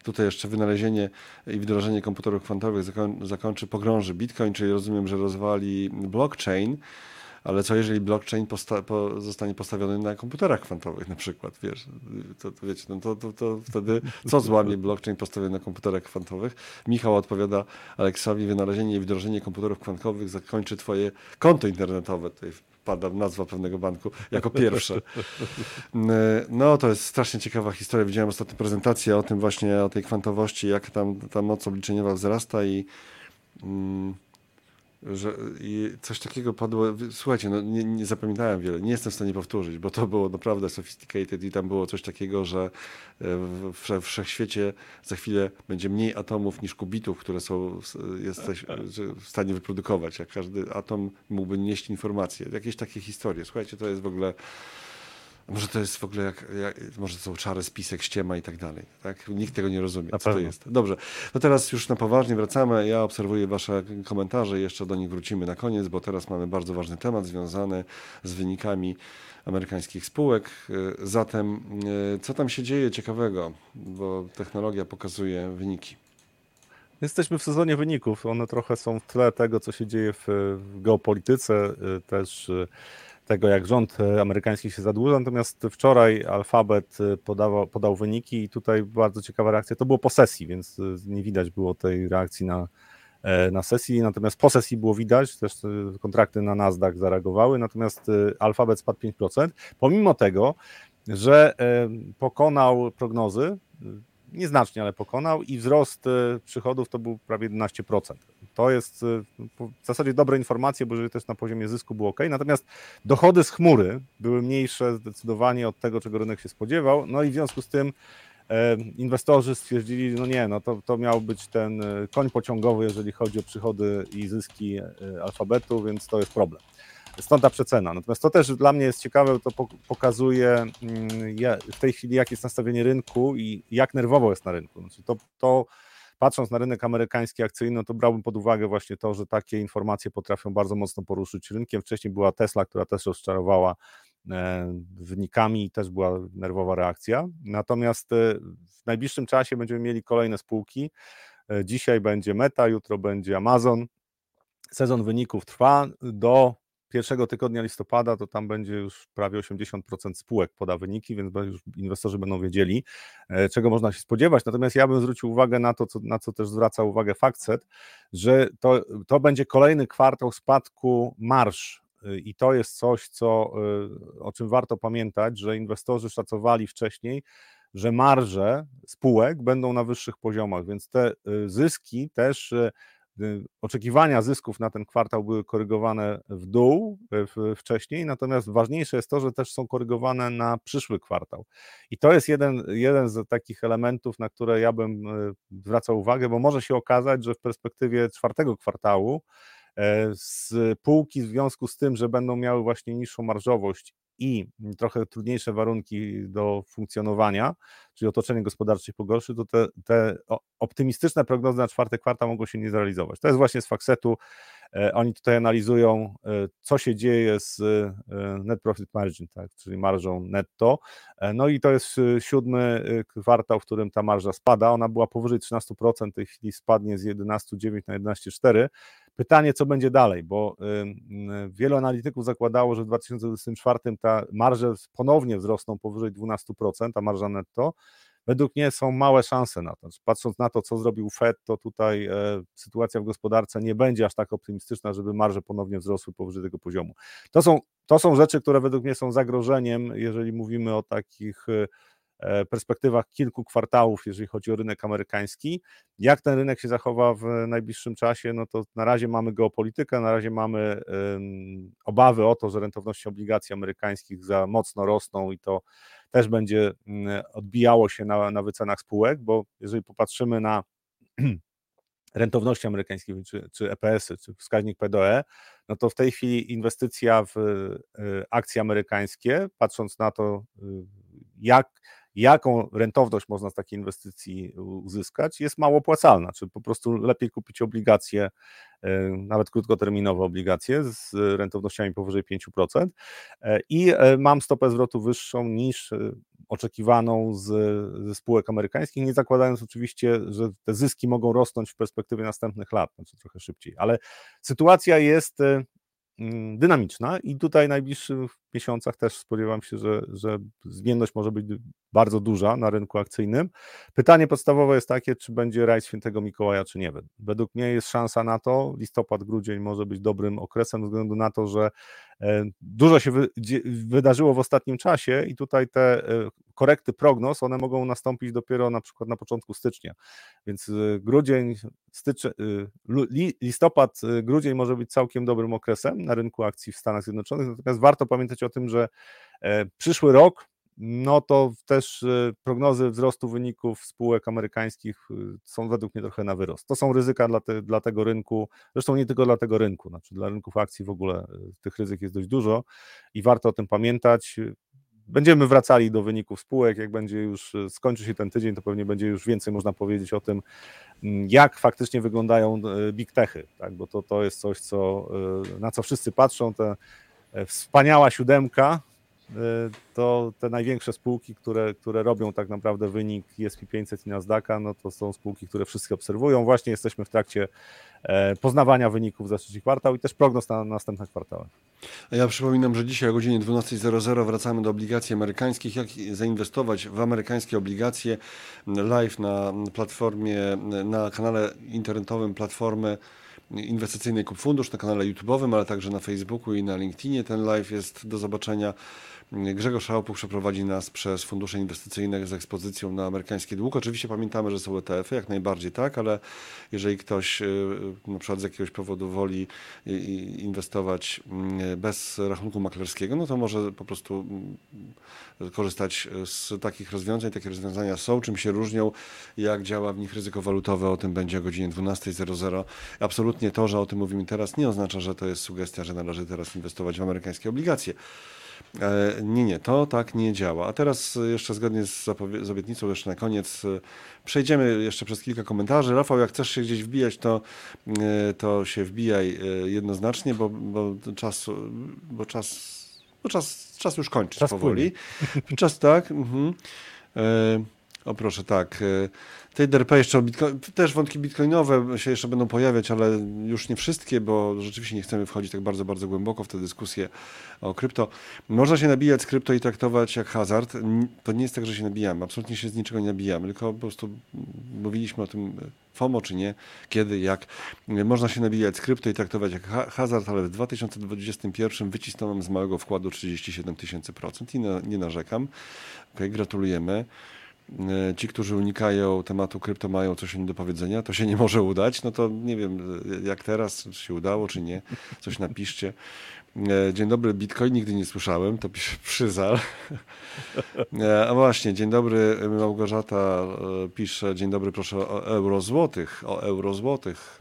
Tutaj jeszcze wynalezienie i wdrożenie komputerów kwantowych zakoń, zakończy, pogrąży Bitcoin, czyli rozumiem, że rozwali blockchain, ale co jeżeli blockchain posta, po, zostanie postawiony na komputerach kwantowych na przykład, wiesz, to, to wiecie, no to, to, to wtedy co złamie blockchain postawiony na komputerach kwantowych? Michał odpowiada Aleksowi, wynalezienie i wdrożenie komputerów kwantowych zakończy twoje konto internetowe, tutaj wpada nazwa pewnego banku jako pierwsze. No to jest strasznie ciekawa historia. Widziałem ostatnią prezentację o tym właśnie, o tej kwantowości, jak tam ta moc obliczeniowa wzrasta i, mm, że, coś takiego padło. Słuchajcie, no nie, nie zapamiętałem wiele, nie jestem w stanie powtórzyć, bo to było naprawdę sophisticated i tam było coś takiego, że e, w, w wszechświecie za chwilę będzie mniej atomów niż kubitów, które są jesteś w stanie wyprodukować, jak każdy atom mógłby nieść informacje. Jakieś takie historie. Słuchajcie, to jest w ogóle Może to jest w ogóle jak, jak może to są czary, spisek, ściema i tak dalej. Tak? Nikt tego nie rozumie, na co pewno. to jest. Dobrze, to teraz już na poważnie wracamy. Ja obserwuję wasze komentarze, jeszcze do nich wrócimy na koniec, bo teraz mamy bardzo ważny temat związany z wynikami amerykańskich spółek. Zatem co tam się dzieje ciekawego, bo technologia pokazuje wyniki. Jesteśmy w sezonie wyników. One trochę są w tle tego, co się dzieje w, w geopolityce, też tego, jak rząd e, amerykański się zadłuża. Natomiast wczoraj Alphabet e, podawał, podał wyniki i tutaj bardzo ciekawa reakcja. To było po sesji, więc e, nie widać było tej reakcji na, na sesji. Natomiast po sesji było widać, też kontrakty na Nasdaq zareagowały, natomiast Alphabet spadł 5%, pomimo tego, że pokonał prognozy nieznacznie, ale pokonał i wzrost przychodów to był prawie 11%. To jest e, w zasadzie dobre informacje, bo jeżeli też na poziomie zysku było ok. Natomiast dochody z chmury były mniejsze zdecydowanie od tego, czego rynek się spodziewał. No i w związku z tym e, inwestorzy stwierdzili, no nie, no to, to miał być ten koń pociągowy, jeżeli chodzi o przychody i zyski alfabetu, więc to jest problem. Stąd ta przecena. Natomiast to też dla mnie jest ciekawe, to pokazuje mm, w tej chwili, jakie jest nastawienie rynku i jak nerwowo jest na rynku. Znaczy to, to patrząc na rynek amerykański akcyjny, to brałbym pod uwagę właśnie to, że takie informacje potrafią bardzo mocno poruszyć rynkiem. Wcześniej była Tesla, która też rozczarowała e, wynikami i też była nerwowa reakcja. Natomiast e, w najbliższym czasie będziemy mieli kolejne spółki. E, dzisiaj będzie Meta, jutro będzie Amazon. Sezon wyników trwa do pierwszego tygodnia listopada to tam będzie już prawie 80% spółek poda wyniki, więc już inwestorzy będą wiedzieli, e, czego można się spodziewać. Natomiast ja bym zwrócił uwagę na to, co, na co też zwraca uwagę FactSet, że to, to będzie kolejny kwartał spadku marsz e, i to jest coś, co, e, o czym warto pamiętać, że inwestorzy szacowali wcześniej, że marże spółek będą na wyższych poziomach, więc te zyski też oczekiwania zysków na ten kwartał były korygowane w dół y, wcześniej, natomiast ważniejsze jest to, że też są korygowane na przyszły kwartał. I to jest jeden, jeden z takich elementów, na które ja bym y, zwracał uwagę, bo może się okazać, że w perspektywie czwartego kwartału spółki w związku z tym, że będą miały właśnie niższą marżowość i trochę trudniejsze warunki do funkcjonowania, czyli otoczenie gospodarcze się pogorszy, to te, te optymistyczne prognozy na czwarty kwartał mogą się nie zrealizować. To jest właśnie z Faksetu. E, oni tutaj analizują, e, co się dzieje z e, net profit margin, tak, czyli marżą netto. No i to jest siódmy kwartał, w którym ta marża spada. Ona była powyżej 13%, w tej chwili spadnie z 11,9 na 11,4%. Pytanie, co będzie dalej, bo wielu analityków zakładało, że w 2024 ta marże ponownie wzrosną powyżej 12%, ta marża netto. Według mnie są małe szanse na to. Patrząc na to, co zrobił Fed, to tutaj e, sytuacja w gospodarce nie będzie aż tak optymistyczna, żeby marże ponownie wzrosły powyżej tego poziomu. To są, to są rzeczy, które według mnie są zagrożeniem, jeżeli mówimy o takich E, perspektywach kilku kwartałów, jeżeli chodzi o rynek amerykański. Jak ten rynek się zachowa w najbliższym czasie? No to na razie mamy geopolitykę, na razie mamy obawy o to, że rentowności obligacji amerykańskich za mocno rosną i to też będzie mm, odbijało się na, na wycenach spółek, bo jeżeli popatrzymy na rentowności amerykańskich, czy, czy EPS-y, czy wskaźnik PDE, no to w tej chwili inwestycja w e, akcje amerykańskie, patrząc na to, y, jak jaką rentowność można z takiej inwestycji uzyskać, jest mało opłacalna, czy po prostu lepiej kupić obligacje, e, nawet krótkoterminowe obligacje z rentownościami powyżej 5% e, i e, mam stopę zwrotu wyższą niż oczekiwaną z, ze spółek amerykańskich, nie zakładając oczywiście, że te zyski mogą rosnąć w perspektywie następnych lat, znaczy trochę szybciej, ale sytuacja jest Mm, dynamiczna i tutaj najbliższych miesiącach też spodziewam się, że, że zmienność może być bardzo duża na rynku akcyjnym. Pytanie podstawowe jest takie, czy będzie rajd świętego Mikołaja, czy nie. Według mnie jest szansa na to. Listopad, grudzień może być dobrym okresem, ze względu na to, że e, dużo się wydarzyło w ostatnim czasie i tutaj te e, korekty prognoz, one mogą nastąpić dopiero na przykład na początku stycznia. Więc e, grudzień, styczeń, listopad, grudzień może być całkiem dobrym okresem na rynku akcji w Stanach Zjednoczonych. Natomiast warto pamiętać o tym, że przyszły rok no to też y, prognozy wzrostu wyników spółek amerykańskich y, są według mnie trochę na wyrost. To są ryzyka dla, te, dla tego rynku, zresztą nie tylko dla tego rynku, znaczy dla rynków akcji w ogóle tych ryzyk jest dość dużo i warto o tym pamiętać. Będziemy wracali do wyników spółek, jak będzie już skończy się ten tydzień, to pewnie będzie już więcej można powiedzieć o tym, jak faktycznie wyglądają big techy, tak? bo to, to jest coś, co, na co wszyscy patrzą, te wspaniała siódemka, to te największe spółki, które, które robią tak naprawdę wynik ESP 500 i Nasdaqa, no to są spółki, które wszyscy obserwują. Właśnie jesteśmy w trakcie e, poznawania wyników za trzeci kwartał i też prognoz na następne kwartały. Ja przypominam, że dzisiaj o godzinie 12.00 wracamy do obligacji amerykańskich. Jak zainwestować w amerykańskie obligacje live na platformie, na kanale internetowym platformy inwestycyjnej Kup Fundusz, na kanale YouTube'owym, ale także na Facebooku i na LinkedInie. Ten live jest do zobaczenia Grzegorz Szałpuch przeprowadzi nas przez fundusze inwestycyjne z ekspozycją na amerykański dług. Oczywiście pamiętamy, że są ETF-y, jak najbardziej tak, ale jeżeli ktoś y, na przykład z jakiegoś powodu woli inwestować mm, bez rachunku maklerskiego, no to może po prostu korzystać z takich rozwiązań. Takie rozwiązania są, czym się różnią, jak działa w nich ryzyko walutowe, o tym będzie o godzinie 12.00. Absolutnie to, że o tym mówimy teraz, nie oznacza, że to jest sugestia, że należy teraz inwestować w amerykańskie obligacje. E, nie, nie, to tak nie działa. A teraz jeszcze zgodnie z, z obietnicą, jeszcze na koniec e, przejdziemy jeszcze przez kilka komentarzy. Rafał, jak chcesz się gdzieś wbijać, to, e, to się wbijaj jednoznacznie, bo, bo czas, bo czas, bo czas, czas już kończy czas powoli. Płynie. Czas tak. Mhm. O proszę, tak. Tej DRP jeszcze Bitcoin, też wątki bitcoinowe się jeszcze będą pojawiać, ale już nie wszystkie, bo rzeczywiście nie chcemy wchodzić tak bardzo, bardzo głęboko w tę dyskusję o krypto. Można się nabijać z krypto i traktować jak hazard. To nie jest tak, że się nabijamy. Absolutnie się z niczego nie nabijamy, tylko po prostu mówiliśmy o tym FOMO czy nie, kiedy, jak. Można się nabijać z krypto i traktować jak hazard, ale w 2021 wycisnąłem z małego wkładu 37 tysięcy procent i nie narzekam. Okay, gratulujemy. E, ci, którzy unikają tematu krypto, mają coś do powiedzenia, to się nie może udać. No to nie wiem, jak teraz, czy się udało, czy nie. Coś napiszcie. E, dzień dobry, Bitcoin nigdy nie słyszałem, to pisze Przyzal. E, a właśnie, dzień dobry, Małgorzata pisze, dzień dobry, proszę o euro złotych, o euro złotych.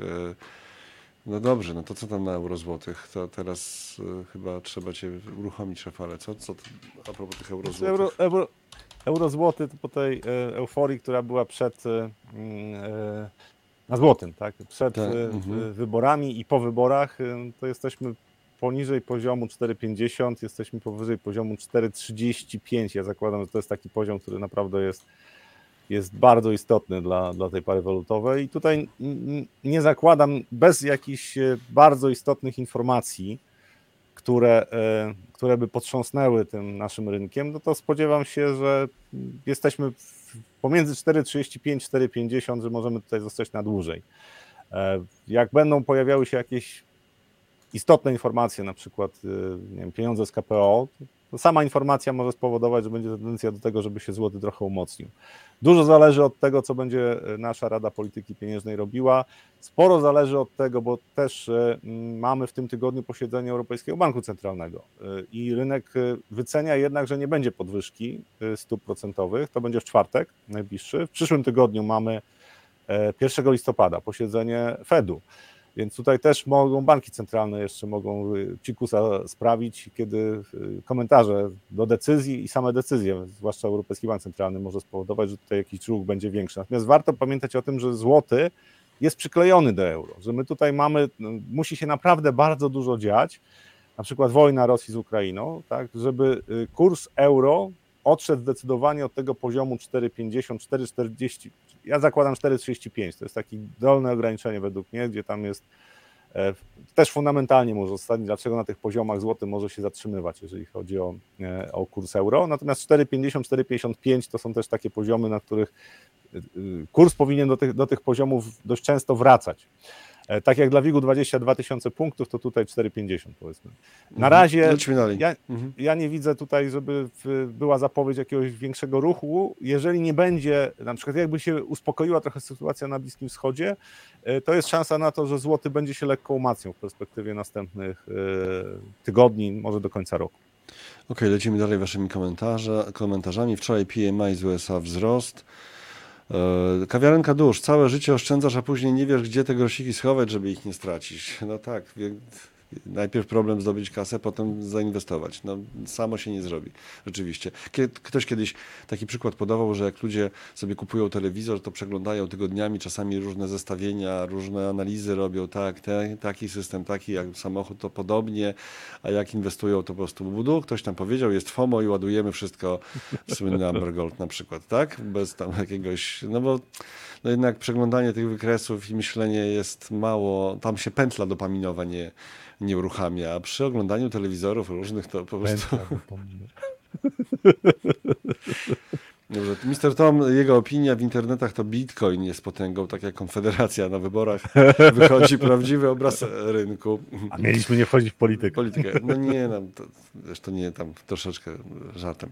No dobrze, no to co tam na euro złotych? To teraz chyba trzeba cię uruchomić, Rafale. Co, co a propos tych euro złotych? Euro, euro, Euro złoty to po tej e, euforii, która była przed e, e, na złotym, tak? Przed tak, mhm. wyborami i po wyborach, to jesteśmy poniżej poziomu 4,50, jesteśmy powyżej poziomu 4,35. Ja zakładam, że to jest taki poziom, który naprawdę jest, jest bardzo istotny dla, dla tej pary walutowej. I tutaj nie zakładam bez jakichś bardzo istotnych informacji, które, e, które by potrząsnęły tym naszym rynkiem, no to spodziewam się, że jesteśmy pomiędzy 4,35 4,50, że możemy tutaj zostać na dłużej. E, jak będą pojawiały się jakieś istotne informacje, na przykład e, wiem, pieniądze z KPO, to sama informacja może spowodować, że będzie tendencja do tego, żeby się złoty trochę umocnił. Dużo zależy od tego, co będzie e, nasza Rada Polityki Pieniężnej robiła. Sporo zależy od tego, bo też e, mamy w tym tygodniu posiedzenie Europejskiego Banku Centralnego e, i rynek wycenia jednak, że nie będzie podwyżki stóp procentowych. To będzie w czwartek najbliższy. W przyszłym tygodniu mamy 1 listopada posiedzenie Fedu. Więc tutaj też mogą banki centralne jeszcze mogą cikusa sprawić, kiedy komentarze do decyzji i same decyzje, zwłaszcza Europejski Bank Centralny, może spowodować, że tutaj jakiś ruch będzie większy. Natomiast warto pamiętać o tym, że złoty jest przyklejony do euro, że my tutaj mamy, no, musi się naprawdę bardzo dużo dziać, na przykład wojna Rosji z Ukrainą, tak, żeby y, kurs euro odszedł zdecydowanie od tego poziomu 4,50, 4,40, ja zakładam 4,35, to jest takie dolne ograniczenie według mnie, gdzie tam jest e, też fundamentalnie może zostać, dlaczego na tych poziomach złoty może się zatrzymywać, jeżeli chodzi o, e, o kurs euro. Natomiast 4,50, 4,55 to są też takie poziomy, na których e, kurs powinien do tych, do tych poziomów dość często wracać. E, tak jak dla WIG-u 22 tysiące punktów, to tutaj 4,50 powiedzmy. Na mhm. razie ja, mhm. ja, nie widzę tutaj, żeby była zapowiedź jakiegoś większego ruchu. Jeżeli nie będzie, na przykład jakby się uspokoiła trochę sytuacja na Bliskim Wschodzie, e, to jest szansa na to, że złoty będzie się lekko umacniał w perspektywie następnych e, tygodni, może do końca roku. Okej, okay, lecimy dalej waszymi komentarzami. Wczoraj PMI z USA wzrost. E, kawiarenka dusz, całe życie oszczędzasz, a później nie wiesz, gdzie te grosiki schować, żeby ich nie stracić. No tak, Najpierw problem zdobyć kasę, potem zainwestować. No, samo się nie zrobi, rzeczywiście. Ktoś kiedyś taki przykład podawał, że jak ludzie sobie kupują telewizor, to przeglądają tygodniami czasami różne zestawienia, różne analizy robią, tak, te, taki system, taki jak samochód, to podobnie, a jak inwestują, to po prostu budu. Ktoś tam powiedział, jest FOMO i ładujemy wszystko, słynny Ambergold na przykład, tak? Bez tam jakiegoś, no bo no jednak przeglądanie tych wykresów i myślenie jest mało, tam się pętla dopaminowa nie, nie uruchamia, a przy oglądaniu telewizorów różnych to po prostu... Dobrze, Mr. Tom, jego opinia w internetach to Bitcoin jest potęgą, tak jak Konfederacja na wyborach wychodzi prawdziwy obraz rynku. A mieliśmy nie wchodzić w politykę. Politykę. No nie, no, to, to nie tam troszeczkę żartem.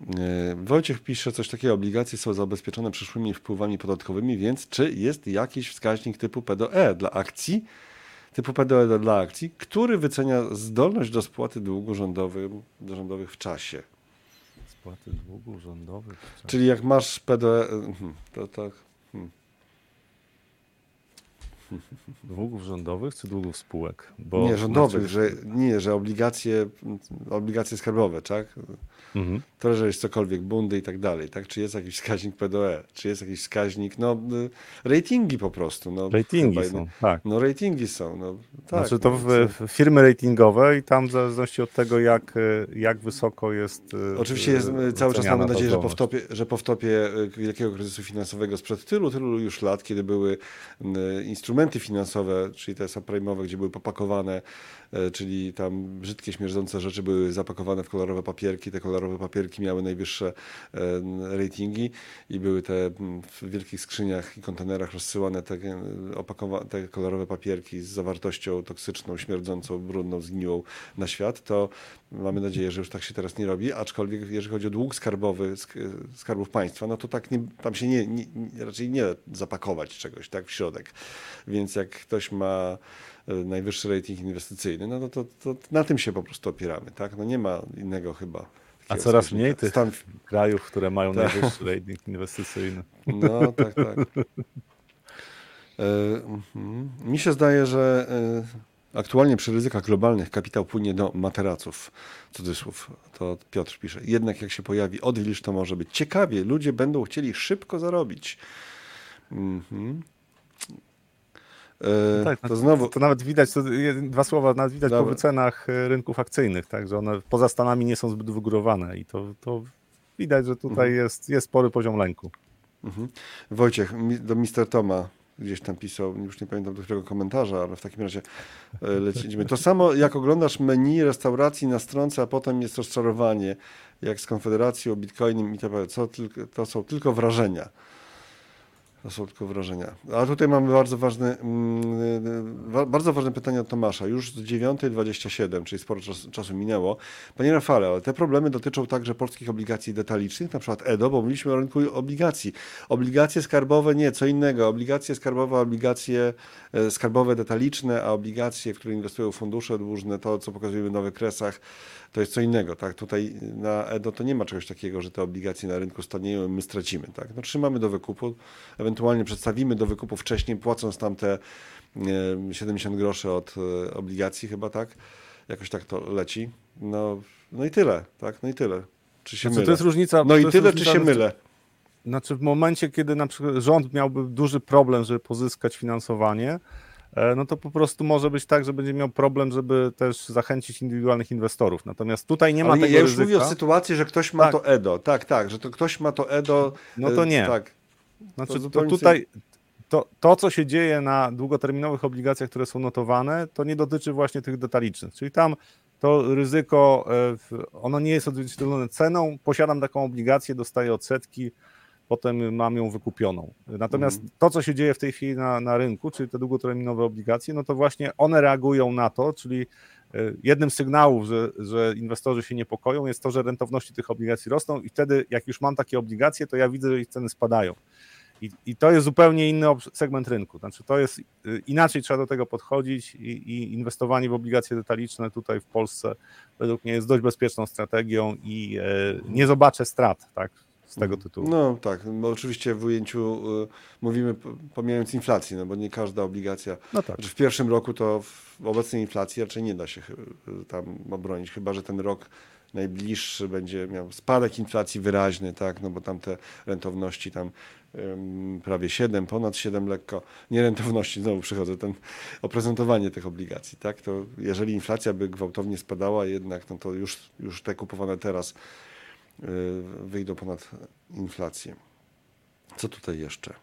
E, Wojciech pisze coś takiego, obligacje są zabezpieczone przyszłymi wpływami podatkowymi, więc czy jest jakiś wskaźnik typu PDE dla akcji, typu PDE dla akcji, który wycenia zdolność do spłaty długu rządowych, rządowych w czasie? Spłaty długu rządowych w czasie. Czyli jak masz PDE, hmm, to tak... Długów rządowych czy długów spółek? Bo nie, rządowych, znaczy... że nie, że obligacje, obligacje skarbowe, tak? mhm. to, że jest cokolwiek, bundy i tak dalej, tak? Czy jest jakiś wskaźnik PDE, czy jest jakiś wskaźnik, no y, ratingi po prostu. No, ratingi chyba, są, tak. No ratingi są, no tak. Znaczy to w, w firmy ratingowe i tam w zależności od tego, jak, y, jak wysoko jest y, Oczywiście jest, cały czas mamy nadzieję, że po, wtopie, że po wtopie wielkiego kryzysu finansowego sprzed tylu, tylu już lat, kiedy były instrumenty finansowe, czyli te subprime'owe, gdzie były popakowane E, czyli tam brzydkie, śmierdzące rzeczy były zapakowane w kolorowe papierki. Te kolorowe papierki miały najwyższe e, ratingi i były te w wielkich skrzyniach i kontenerach rozsyłane te, opakowa- te kolorowe papierki z zawartością toksyczną, śmierdzącą, brudną, zgniłą na świat. To mamy nadzieję, że już tak się teraz nie robi, aczkolwiek jeżeli chodzi o dług skarbowy skarbów państwa, no to tak nie, tam się nie, nie, raczej nie zapakować czegoś tak w środek. Więc jak ktoś ma E, najwyższy rating inwestycyjny, no to, to, to, na tym się po prostu opieramy, tak? No nie ma innego chyba. A coraz mniej tych Stan... krajów, które mają tak. najwyższy rating inwestycyjny. No tak, tak. E, mm, mi się zdaje, że e, aktualnie przy ryzykach globalnych kapitał płynie do materaców, cudzysłów, to Piotr pisze. Jednak jak się pojawi odwilż, to może być ciekawie, ludzie będą chcieli szybko zarobić. Mhm. No tak, to no, znowu. To nawet widać, to dwa słowa, nawet widać Dobra. po wycenach e, rynków akcyjnych, tak, że one poza Stanami nie są zbyt wygórowane i to, to widać, że tutaj mhm. jest, jest spory poziom lęku. Mhm. Wojciech, do Mister Toma gdzieś tam pisał, już nie pamiętam do którego komentarza, ale w takim razie e, lecimy. To samo jak oglądasz menu restauracji na stronce, a potem jest rozczarowanie, jak z Konfederacją, Bitcoinem i tak co, to są tylko wrażenia. Tylko wrażenia. A tutaj mamy bardzo ważne, mm, bardzo ważne pytanie od Tomasza. Już z 9.27, czyli sporo czas, czasu minęło. Panie Rafale, ale te problemy dotyczą także polskich obligacji detalicznych, na przykład EDO, bo mówiliśmy o rynku obligacji. Obligacje skarbowe nie, co innego. Obligacje skarbowe, obligacje e, skarbowe detaliczne, a obligacje, w które inwestują fundusze dłużne, to co pokazujemy na wykresach, to jest co innego. Tak? Tutaj na EDO to nie ma czegoś takiego, że te obligacje na rynku stanieją i my stracimy. Tak? No, trzymamy do wykupu, ewentualnie przedstawimy do wykupu wcześniej, płacąc tam te 70 groszy od e, obligacji chyba, tak? Jakoś tak to leci. No, no i tyle, tak? No i tyle. Czy się znaczy, mylę? To jest różnica. No i tyle, czy się mylę? Znaczy w momencie, kiedy na przykład rząd miałby duży problem, żeby pozyskać finansowanie, E, no to po prostu może być tak, że będzie miał problem, żeby też zachęcić indywidualnych inwestorów. Natomiast tutaj nie ma Ale tego Ja już ryzyka. mówię o sytuacji, że ktoś ma tak. to EDO. Tak, tak, że to ktoś ma to EDO. No to e, nie. Tak. Znaczy to, to tutaj to, to, co się dzieje na długoterminowych obligacjach, które są notowane, to nie dotyczy właśnie tych detalicznych. Czyli tam to ryzyko, e, ono nie jest odzwierciedlone ceną. Posiadam taką obligację, dostaję odsetki, potem mam ją wykupioną. Natomiast mm. to, co się dzieje w tej chwili na, na rynku, czyli te długoterminowe obligacje, no to właśnie one reagują na to, czyli e, jednym z sygnałów, że, że inwestorzy się niepokoją, jest to, że rentowności tych obligacji rosną i wtedy, jak już mam takie obligacje, to ja widzę, że ich ceny spadają. I, I, to jest zupełnie inny segment rynku. Znaczy, to jest e, inaczej trzeba do tego podchodzić i, i, inwestowanie w obligacje detaliczne tutaj w Polsce według mnie jest dość bezpieczną strategią i e, nie zobaczę strat, tak? Z tego tytułu. No tak, bo oczywiście w ujęciu y, mówimy pomijając inflację, no bo nie każda obligacja. No tak. Znaczy w pierwszym roku to w obecnej inflacji raczej nie da się chy- y, tam obronić, chyba że ten rok najbliższy będzie miał spadek inflacji wyraźny, tak, no bo tam te rentowności tam ym, prawie 7, ponad 7 lekko, nie rentowności, znowu przychodzę, ten oprezentowanie tych obligacji, tak, to jeżeli inflacja by gwałtownie spadała jednak, no to już, już te kupowane teraz y, wyjdą ponad inflację. Co tutaj jeszcze?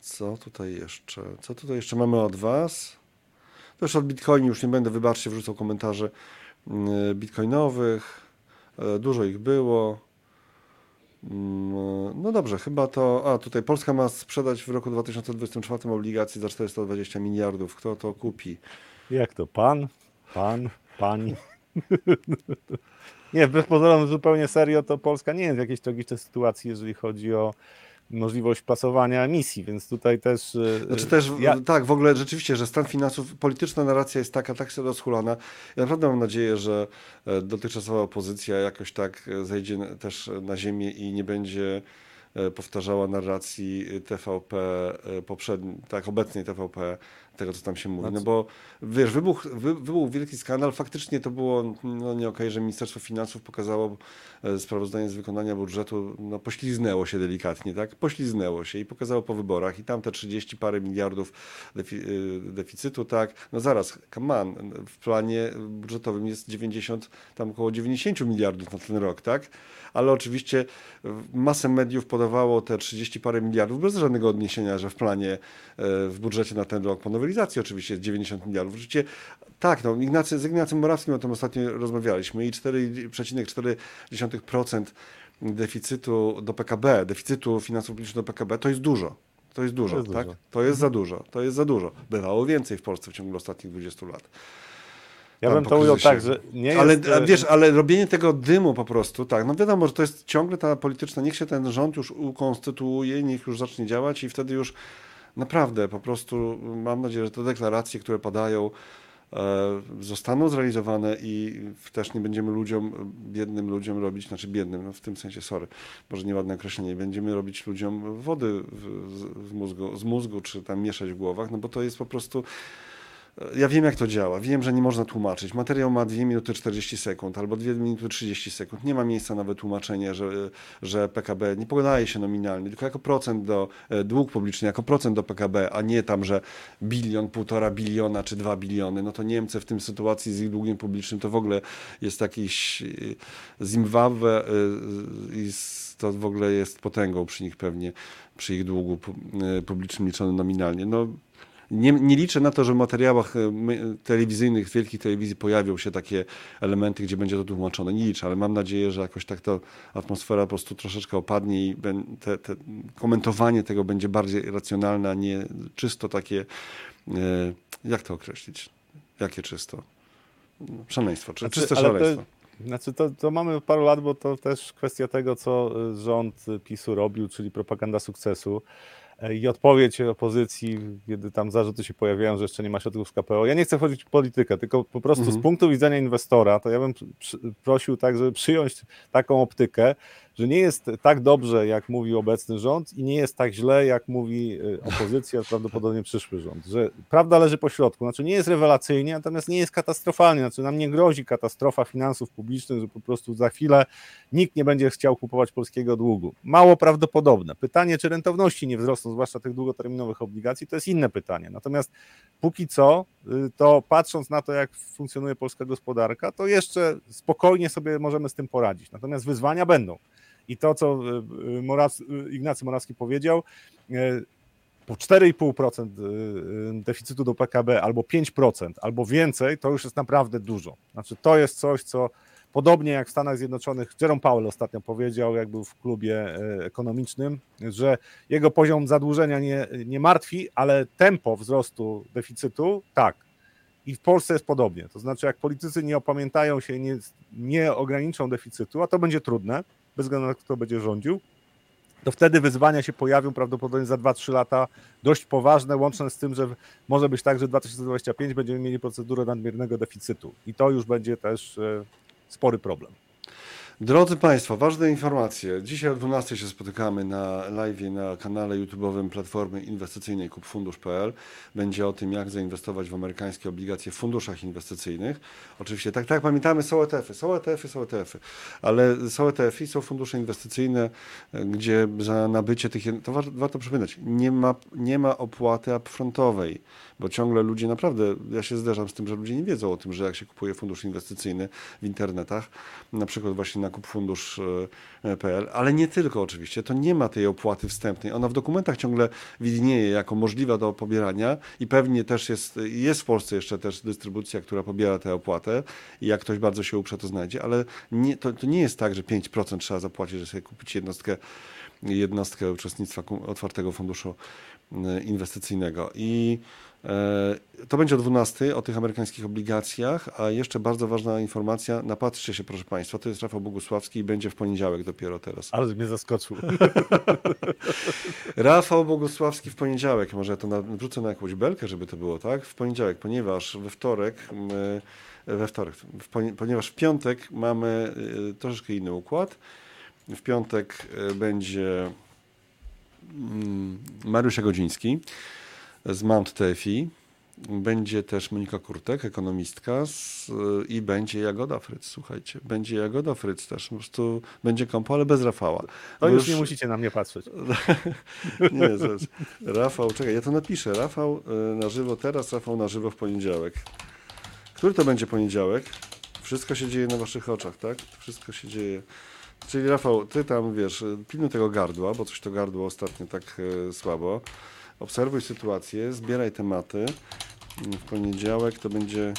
Co tutaj jeszcze? Co tutaj jeszcze mamy od Was? Też od Bitcoin już nie będę, wybaczcie, wrzucał komentarzy mm, bitcoinowych. E, Dużo ich było. Mm, No dobrze, chyba to. A tutaj Polska ma sprzedać w roku 2024 obligacji za 420 miliardów. Kto to kupi? Jak to? Pan? Pan? Pani? nie, wbrew pozorom zupełnie serio, to Polska nie jest w jakiejś tragicznej sytuacji, jeżeli chodzi o możliwość plasowania emisji, więc tutaj też... e, Znaczy też, ja, tak, w ogóle rzeczywiście, że stan finansów, polityczna narracja jest taka, tak sobie rozchulana. Ja naprawdę mam nadzieję, że e, dotychczasowa opozycja jakoś tak e, zejdzie też na ziemię i nie będzie e, powtarzała narracji TVP e, poprzedniej, tak, obecnej TVP, tego co tam się mówi. No Znaczy- bo wiesz, wybuch, wy, wybuchł wielki skandal. Faktycznie to było no, nie okej, że Ministerstwo Finansów pokazało e, sprawozdanie z wykonania budżetu, no pośliznęło się delikatnie, tak? Pośliznęło się i pokazało po wyborach i tam te 30 parę miliardów defi, y, deficytu, tak? No zaraz, come on, w planie budżetowym jest 90, tam około 90 miliardów na ten rok, tak? Ale oczywiście masę mediów podawało te 30 parę miliardów bez żadnego odniesienia, że w planie, e, w budżecie na ten rok, po nowelizacji oczywiście jest 90 miliardów. Oczywiście tak, no, Ignacy, z Ignacym Morawskim o tym ostatnio rozmawialiśmy i 4,3% deficytu do PKB, deficytu finansów publicznych do PKB to jest dużo. To jest dużo, jest tak? dużo. To jest za dużo, to jest za dużo. Bywało więcej w Polsce w ciągu ostatnich 20 lat. ja bym to ujął tak, że nie ale jest... a e, wiesz, ale robienie tego dymu po prostu, tak, no wiadomo, że to jest ciągle ta polityczna, niech się ten rząd już ukonstytuuje, niech już zacznie działać i wtedy już naprawdę po prostu mam nadzieję, że te deklaracje, które padają, e, zostaną zrealizowane i też nie będziemy ludziom, biednym ludziom robić, znaczy biednym, no w tym sensie, sorry, może nieładne określenie, będziemy robić ludziom wody w, mózgu, z mózgu, czy tam mieszać w głowach, no bo to jest po prostu ja wiem, jak to działa. Wiem, że nie można tłumaczyć. Materiał ma 2 minuty 40 sekund albo 2 minuty 30 sekund. Nie ma miejsca na wytłumaczenie, że, że PKB nie podaje się nominalnie, tylko jako procent do e, dług publiczny, jako procent do PKB, a nie tam, że bilion, półtora biliona czy dwa biliony. No to Niemcy w tym sytuacji z ich długiem publicznym to w ogóle jest jakiś e, Zimbabwe e, i to w ogóle jest potęgą przy nich pewnie, przy ich długu pu- publicznym liczonym nominalnie. No, nie, nie liczę na to, że w materiałach e, telewizyjnych, wielkich telewizji pojawią się takie elementy, gdzie będzie to tłumaczone. Nie liczę, ale mam nadzieję, że jakoś tak ta atmosfera po prostu troszeczkę opadnie i te, te komentowanie tego będzie bardziej racjonalne, a nie czysto takie, e, jak to określić? Jakie czysto? Szaleństwo, czy Znaczy, czyste ale to- szaleństwo. Znaczy to, to mamy paru lat, bo to też kwestia tego, co rząd PiSu robił, czyli propaganda sukcesu. E, I odpowiedź opozycji, kiedy tam zarzuty się pojawiają, że jeszcze nie ma środków z KPO. Ja nie chcę wchodzić w politykę, tylko po prostu Mhm. z punktu widzenia inwestora, to ja bym prosił tak, żeby przyjąć taką optykę, że nie jest tak dobrze, jak mówi obecny rząd i nie jest tak źle, jak mówi y, opozycja, prawdopodobnie przyszły rząd. Że prawda leży po środku. Znaczy nie jest rewelacyjnie, natomiast nie jest katastrofalnie. Znaczy nam nie grozi katastrofa finansów publicznych, że po prostu za chwilę nikt nie będzie chciał kupować polskiego długu. Mało prawdopodobne. Pytanie, czy rentowności nie wzrosną, zwłaszcza tych długoterminowych obligacji, to jest inne pytanie. Natomiast póki co, y, to patrząc na to, jak funkcjonuje polska gospodarka, to jeszcze spokojnie sobie możemy z tym poradzić. Natomiast wyzwania będą. I to, co y, Moraw, y, Ignacy Morawski powiedział, po 4,5% y, y, deficytu do PKB albo 5% albo więcej, to już jest naprawdę dużo. Znaczy to jest coś, co podobnie jak w Stanach Zjednoczonych, Jerome Powell ostatnio powiedział, jak był w klubie ekonomicznym, że jego poziom zadłużenia nie, nie martwi, ale tempo wzrostu deficytu tak. I w Polsce jest podobnie. To znaczy, jak politycy nie opamiętają się, nie, nie ograniczą deficytu, a to będzie trudne, bez względu na to, kto będzie rządził, to wtedy wyzwania się pojawią prawdopodobnie za 2-3 lata dość poważne, łączne z tym, że może być tak, że w 2025 będziemy mieli procedurę nadmiernego deficytu i to już będzie też e, spory problem. Drodzy Państwo, ważne informacje. Dzisiaj o 12 się spotykamy na live na kanale YouTube'owym Platformy Inwestycyjnej kupfundusz.pl. Będzie o tym, jak zainwestować w amerykańskie obligacje w funduszach inwestycyjnych. Oczywiście, tak, tak, pamiętamy, są ETF-y, są ETF-y, są ETF-y, ale są ETF-y, są fundusze inwestycyjne, gdzie za nabycie tych, to warto, warto przypominać, nie ma, nie ma opłaty upfrontowej, bo ciągle ludzie naprawdę, ja się zderzam z tym, że ludzie nie wiedzą o tym, że jak się kupuje fundusz inwestycyjny w internetach, na przykład właśnie na kupfundusz.pl, ale nie tylko oczywiście, to nie ma tej opłaty wstępnej. Ona w dokumentach ciągle widnieje jako możliwa do pobierania i pewnie też jest, jest w Polsce jeszcze też dystrybucja, która pobiera tę opłatę i jak ktoś bardzo się uprze, to znajdzie, ale nie, to, to nie jest tak, że 5% trzeba zapłacić, żeby sobie kupić jednostkę jednostkę uczestnictwa otwartego funduszu inwestycyjnego. I E, to będzie o 12 o tych amerykańskich obligacjach, a jeszcze bardzo ważna informacja, napatrzcie się proszę Państwa, to jest Rafał Bogusławski i będzie w poniedziałek dopiero teraz. Ale mnie zaskoczył. Rafał Bogusławski w poniedziałek, może ja to wrzucę na jakąś belkę, żeby to było, tak? W poniedziałek, ponieważ we wtorek, we wtorek, w ponieważ w piątek mamy y, troszeczkę inny układ. W piątek będzie mm, Mariusz Godziński z Mount TFI. Będzie też Monika Kurtek, ekonomistka z, i będzie Jagoda Fryc, słuchajcie. Będzie Jagoda Fryc też, po prostu będzie kompo, ale bez Rafała. To już, już nie musicie na mnie patrzeć. nie, zaraz. Rafał, czekaj, ja to napiszę. Rafał y, na żywo teraz, Rafał na żywo w poniedziałek. Który to będzie poniedziałek? Wszystko się dzieje na waszych oczach, tak? Wszystko się dzieje. Czyli Rafał, ty tam, wiesz, pilnuj tego gardła, bo coś to gardło ostatnio tak y, słabo obserwuj sytuację, zbieraj tematy. W poniedziałek to będzie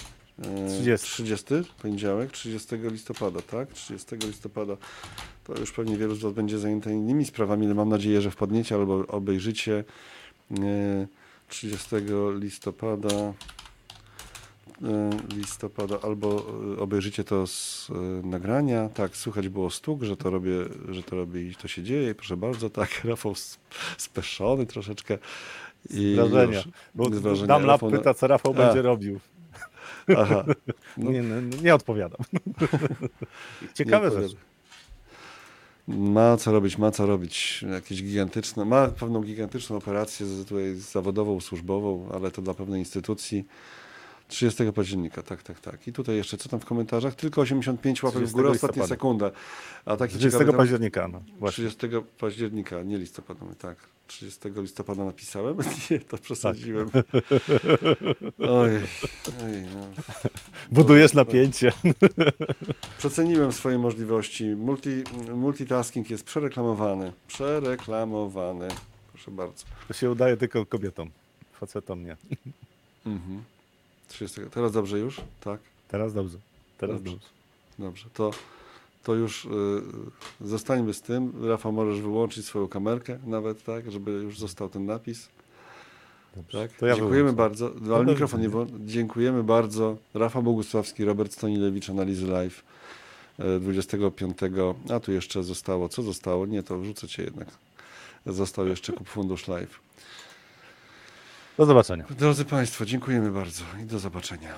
30. 30 poniedziałek, 30 listopada, tak? 30 listopada. To już pewnie wielu z Was będzie zajęte innymi sprawami, ale mam nadzieję, że wpadniecie albo obejrzycie 30 listopada listopada albo obejrzycie to z nagrania. Tak, słychać było stuk, że to robię, że to robię i to się dzieje. Proszę bardzo, tak, Rafał speszony troszeczkę. I wrażenia. Już, bo wrażenia. Dam lap pyta, co Rafał A. będzie robił. Aha. No. Nie, nie, nie odpowiadam. Ciekawe rzeczy. Ma co robić, ma co robić. Jakieś gigantyczne, ma pewną gigantyczną operację tutaj zawodową, służbową, ale to dla pewnej instytucji. 30 października, tak, tak, tak. I tutaj jeszcze, co tam w komentarzach? Tylko 85 łapek w górę, ostatnia sekunda. A taki 30 ciekawy, października, no. Właśnie. 30 października, nie listopada, tak. 30 listopada napisałem? Nie, to przesadziłem. Tak. Oj, oj no. Budujesz napięcie. Przeceniłem swoje możliwości. Multi, multitasking jest przereklamowany. Przereklamowany. Proszę bardzo. To się udaje tylko kobietom. Facetom nie. Mhm. 30. Teraz dobrze już? Tak. Teraz dobrze. Teraz dobrze. Dobrze, dobrze. to, to już y, zostańmy z tym. Rafał, możesz wyłączyć swoją kamerkę nawet, tak, żeby już został ten napis. Dobrze. Tak? Ja Dziękujemy wyłączę. bardzo. No, ale mikrofon nie. Dziękujemy bardzo. Rafał Bogusławski, Robert Stonilewicz, Analizy Live 25. A tu jeszcze zostało. Co zostało? Nie, to wrzucę cię jednak. Został jeszcze Kup Fundusz Live. Do zobaczenia. Drodzy Państwo, dziękujemy bardzo i do zobaczenia.